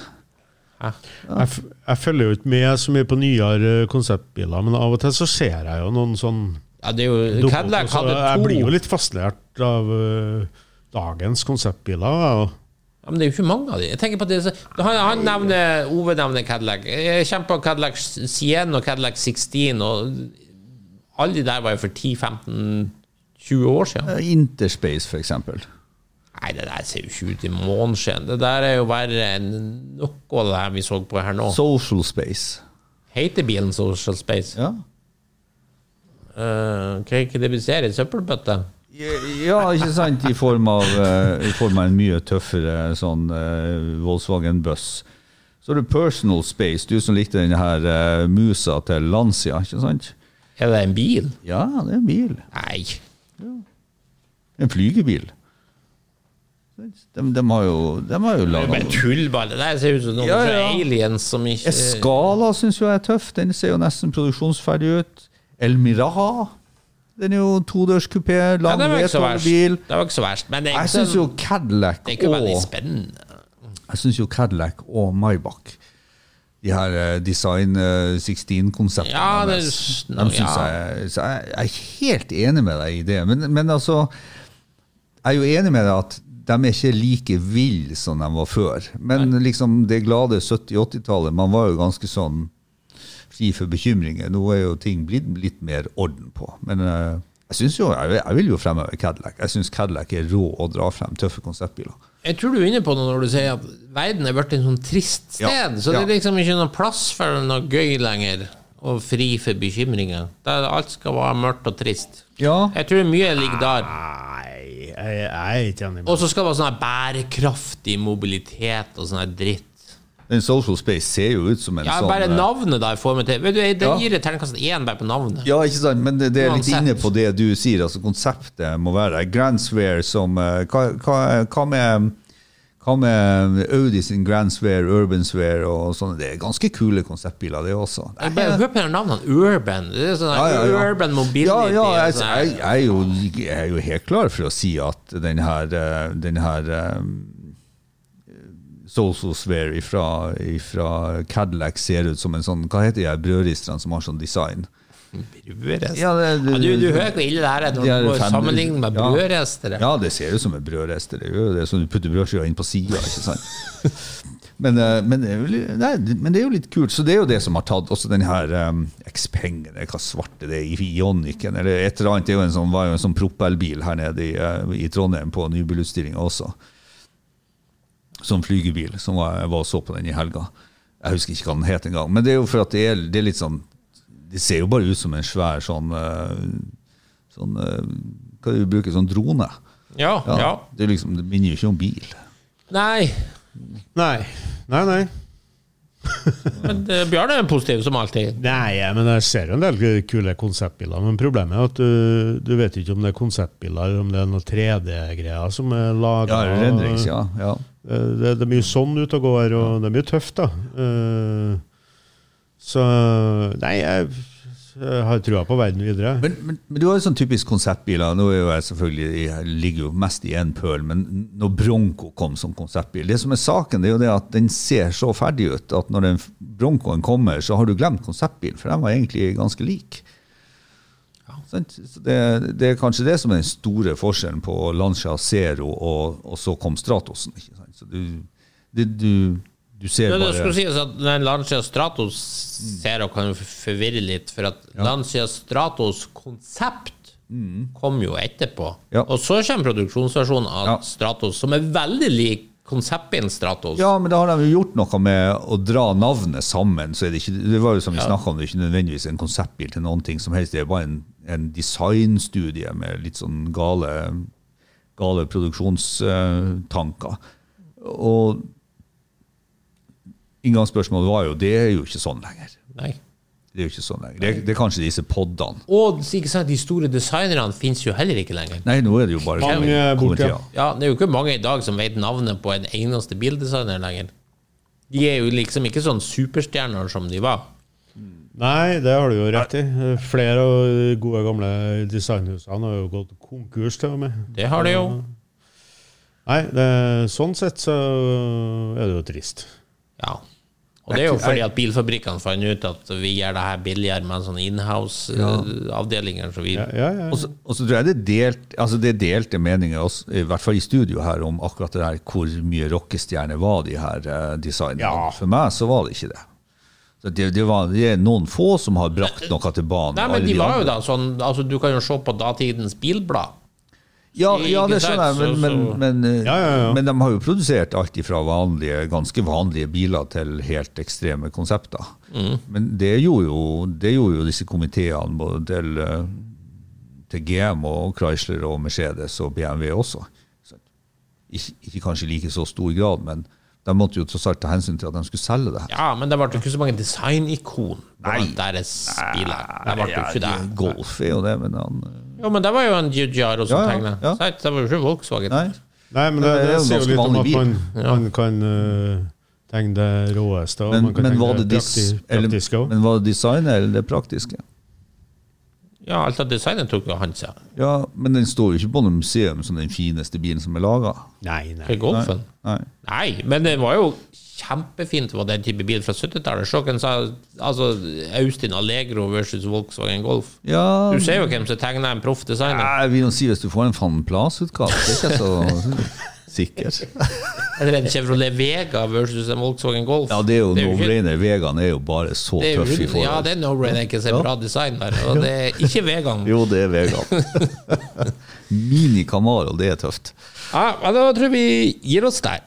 Speaker 1: Ja.
Speaker 4: Jeg, f jeg følger jo ikke med så mye på nyere eh, konseptbiler, men av og til så ser jeg jo noen sånn
Speaker 1: Ja, det er jo Cadillac hadde to
Speaker 4: Jeg blir jo litt fastlert av uh, dagens konseptbiler. og-
Speaker 1: ja, Men det er jo ikke mange av de. Jeg tenker på det, han, han nevner Ove nevner Cadillac. Jeg kommer på Cadillac Sienne og Cadillac 16, og alle de der var jo for 10-15-20 år siden.
Speaker 5: Interspace, for eksempel.
Speaker 1: Nei, det der ser jo ikke ut i måneskinn. Det der er jo verre enn noe av det her vi så på her nå.
Speaker 5: Social Space.
Speaker 1: Heter bilen Social Space?
Speaker 5: Ja.
Speaker 1: Uh, hva er det vi ser i søppelbøtta?
Speaker 5: Ja, ikke sant? I form av, eh, i form av en mye tøffere sånn eh, Volkswagen Buss. Så har du Personal Space, du som likte denne her eh, musa til Lancia, ikke sant?
Speaker 1: Er det en bil?
Speaker 5: Ja, det er en bil.
Speaker 1: Nei.
Speaker 5: En flygebil. De, de har jo, de har jo
Speaker 1: Det
Speaker 5: laga
Speaker 1: bare tullball. Det der ser ut som noen
Speaker 5: Ja,
Speaker 1: fra aliens som ikke
Speaker 5: Escala syns jeg er tøff. Den ser jo nesten produksjonsferdig ut. Elmira. Den er jo todørskupé,
Speaker 1: ja,
Speaker 5: lang vedtalerbil.
Speaker 1: Det var ikke så verst. Men
Speaker 5: Jeg syns jo
Speaker 1: sånn-
Speaker 5: Cadillac
Speaker 1: det er ikke veldig spennende.
Speaker 5: Jeg syns jo Cadillac og Maybach de her eh, Design eh, 16-konseptene
Speaker 1: Ja, det- no,
Speaker 5: de
Speaker 1: ja.
Speaker 5: jeg, så jeg, jeg er helt enig med deg i det. Men, men altså Jeg er jo enig med deg at de er ikke like ville som de var før. Men liksom det glade 70-80-tallet, man var jo ganske sånn fri for bekymringer. Nå er jo ting blitt litt mer orden på. Men eh, jeg synes jo, jeg, jeg vil jo fremheve Cadillac. Jeg syns Cadillac er rå å dra frem tøffe konseptbiler.
Speaker 1: Jeg tror du er inne på noe når du sier at verden er blitt en sånn trist sted.
Speaker 5: Ja,
Speaker 1: Så det er liksom ikke noen plass for noe gøy lenger. Og fri for bekymringer. Der alt skal være mørkt og trist.
Speaker 5: Ja,
Speaker 1: Jeg tror mye ligger der.
Speaker 4: Nei, jeg, jeg er ikke enig med
Speaker 1: Og så skal det være sånn bærekraftig mobilitet og sånn dritt.
Speaker 5: Den Social Space ser jo ut som en
Speaker 1: Ja,
Speaker 5: sånn
Speaker 1: bare
Speaker 5: navnet
Speaker 1: navnet der får meg til Vet du, Det
Speaker 5: Ja.
Speaker 1: gir et terningkast én bare på navnet.
Speaker 5: Ja, ikke sant, men det, det er litt inne på det du sier. altså Konseptet må være Grandsphere som eh, Hva, hva, hva med hva med Audi sin Grandswear, Urbanswear og sånne? Det er ganske kule konseptbiler, det også.
Speaker 1: Jeg bare Hør på navnene. Urban. Det er sånn
Speaker 5: Ja, ja, ja.
Speaker 1: Urban mobility.
Speaker 5: Ja, ja jeg,
Speaker 1: her.
Speaker 5: jeg, jeg, er jo, jeg er jo helt klar for å si at den her, eh, den her eh, Social Sphere ifra, ifra Cadillac ser ut som en sånn Hva heter de brødristerne som har sånn design?
Speaker 1: Brødrester.
Speaker 5: Ja, det- det-
Speaker 1: Ja, du, du hører hvor ille det her er når du går
Speaker 5: fem-
Speaker 1: sammenligne med
Speaker 5: Ja. Ja, det ser ut som en brødrester. Det er jo det som du putter brødskiva inn på sida, ikke sant? Men, eh, men, det jo, nei, men det er jo litt kult. Så det er jo det som har tatt også den her um, Xpengen, eller hva svarte det er, i Ionicen, eller et eller annet. Det jo en sånn, var jo en sånn propellbil her nede i, eh, i Trondheim på nybilutstillinga også. Sånn flygebil, som jeg var og så på den i helga. Jeg husker ikke hva den het engang. Men det er jo for at det er, det er litt sånn Det ser jo bare ut som en svær sånn, eh, sånn eh, Hva er det vi bruker? Sånn drone.
Speaker 1: Ja, ja.
Speaker 5: Det, er liksom, det minner jo ikke om bil.
Speaker 1: Nei,
Speaker 4: Nei. Nei, nei.
Speaker 1: men eh, Bjarne er positiv som alltid.
Speaker 4: Nei, ja, men jeg ser jo en del kule konseptbiler, men problemet er at du, du vet ikke om det er konseptbiler, eller om det er noe 3D-greier som er laga.
Speaker 5: Ja, ja. Ja.
Speaker 4: Det, det er mye sånn ute og går, og det er mye tøft, da. Uh, Så Nei, jeg, jeg har trua på verden videre.
Speaker 5: Men, men, men du har jo sånn typisk konseptbiler. Nå er jo jeg selvfølgelig, jeg ligger jo mest i én pøl, men når Bronco kom som konseptbil Det som er saken, det er jo det at den ser så ferdig ut at når den Broncoen kommer, så har du glemt konseptbilen, for den var egentlig ganske lik. Det, det er kanskje det som er den store forskjellen på Lancia Zero og, og så kom Stratosen. Så du, du, du, du ser
Speaker 1: Men det
Speaker 5: bare
Speaker 1: skal sies at den Lancia Stratos ser og kan forvirre litt, for at Lancia Stratos konsept kom jo etterpå.
Speaker 5: Ja.
Speaker 1: Og så kommer produksjonsversjonen av
Speaker 5: Ja.
Speaker 1: Stratos, som er veldig lik konseptbilen Stratos.
Speaker 5: Ja, men da har de jo gjort noe med å dra navnet sammen. så er Det ikke, det var jo som vi
Speaker 1: Ja.
Speaker 5: om, det er ikke nødvendigvis en konseptbil til noen ting som helst. Det er bare en, en designstudie med litt sånn gale, gale produksjonstanker. Og inngangsspørsmålet var jo det er jo ikke sånn lenger.
Speaker 1: Nei.
Speaker 5: Det er jo ikke sånn lenger. Det, det er kanskje disse podene.
Speaker 1: Og ikke sant, de store designerne fins jo heller ikke lenger.
Speaker 5: Nei, nå er det jo bare
Speaker 4: Mange borte, ja.
Speaker 1: Ja, Det er jo ikke mange i dag som vet navnet på en eneste bildesigner lenger. De er jo liksom ikke sånn superstjerner som de var.
Speaker 4: Nei, det har du jo rett i. Flere av de gode, gamle designhusene har jo gått konkurs, til og med.
Speaker 1: Det har de jo.
Speaker 4: Nei, det, sånn sett så er det jo trist.
Speaker 1: Ja. Og det er jo fordi at bilfabrikkene fant ut at vi gjør det her billigere med en sånn inhouse-avdelinger. Så vi
Speaker 4: Ja, ja, ja.
Speaker 5: Og så, og så tror jeg det er delt altså det er delte meninger, også, i hvert fall i studio her, om akkurat det der hvor mye rockestjerner var de her designene.
Speaker 4: Ja.
Speaker 5: For meg så var det ikke det. Så det, det, var, det er noen få som har brakt noe til banen.
Speaker 1: Nei, men
Speaker 5: de,
Speaker 1: de var jo da sånn Altså, du kan jo se på datidens bilblad.
Speaker 5: Ja, ja det skjønner jeg, men, men, men, eh,
Speaker 4: Ja, ja, ja.
Speaker 5: men de har jo produsert alt fra vanlige, ganske vanlige biler til helt ekstreme konsepter.
Speaker 1: Mm.
Speaker 5: Men det gjorde jo, det gjorde jo disse komiteene både til, eh, til GM og Chrysler og Mercedes og BMW også. Så, ikke, ikke kanskje like så stor grad, men de måtte jo tross alt ta hensyn til at de skulle selge det her.
Speaker 1: Ja, men det ble jo ikke så mange designikon blant deres biler. Det ble jo ikke det.
Speaker 5: Golf er jo det, men han
Speaker 1: Jo, men det var jo en Giugiaro som
Speaker 5: Ja, ja,
Speaker 1: tegnet.
Speaker 5: ja.
Speaker 1: Det var jo ikke Volkswagen.
Speaker 5: Nei.
Speaker 4: Nei, men det,
Speaker 5: det
Speaker 4: det, sier jo litt om at man, man kan uh, tegne det råeste, og
Speaker 5: Men,
Speaker 4: man kan
Speaker 5: men,
Speaker 4: tegne
Speaker 5: var det eller,
Speaker 4: praktiske òg.
Speaker 5: men var det designet eller det praktiske?
Speaker 1: Ja, alt av designet tok jo han seg.
Speaker 5: Ja, men den står jo ikke på noe museum som den fineste bilen som er laga.
Speaker 4: Nei, nei.
Speaker 5: Nei.
Speaker 1: Nei, men det var jo kjempefint var den type bil fra 70-tallet. Sjokken sa altså Austin Allegro versus Volkswagen Golf.
Speaker 5: Ja,
Speaker 1: Du ser jo hvem som tegner en proff designer.
Speaker 5: jeg vil jo si hvis du får en Van Plas-utgave, det er ikke så sikkert.
Speaker 1: Eller en Chevrolet Vega versus en Volkswagen Golf.
Speaker 5: Ja, det er jo
Speaker 1: er
Speaker 5: no-brainer. Vegan er jo bare så tøff i
Speaker 1: ja, det er no-brainer. Ikke så bra design der. Og det er ikke Vegan.
Speaker 5: Jo, det er vegan. Mini Camaro, det er tøft.
Speaker 1: Ja, men da tror jeg vi gir oss der.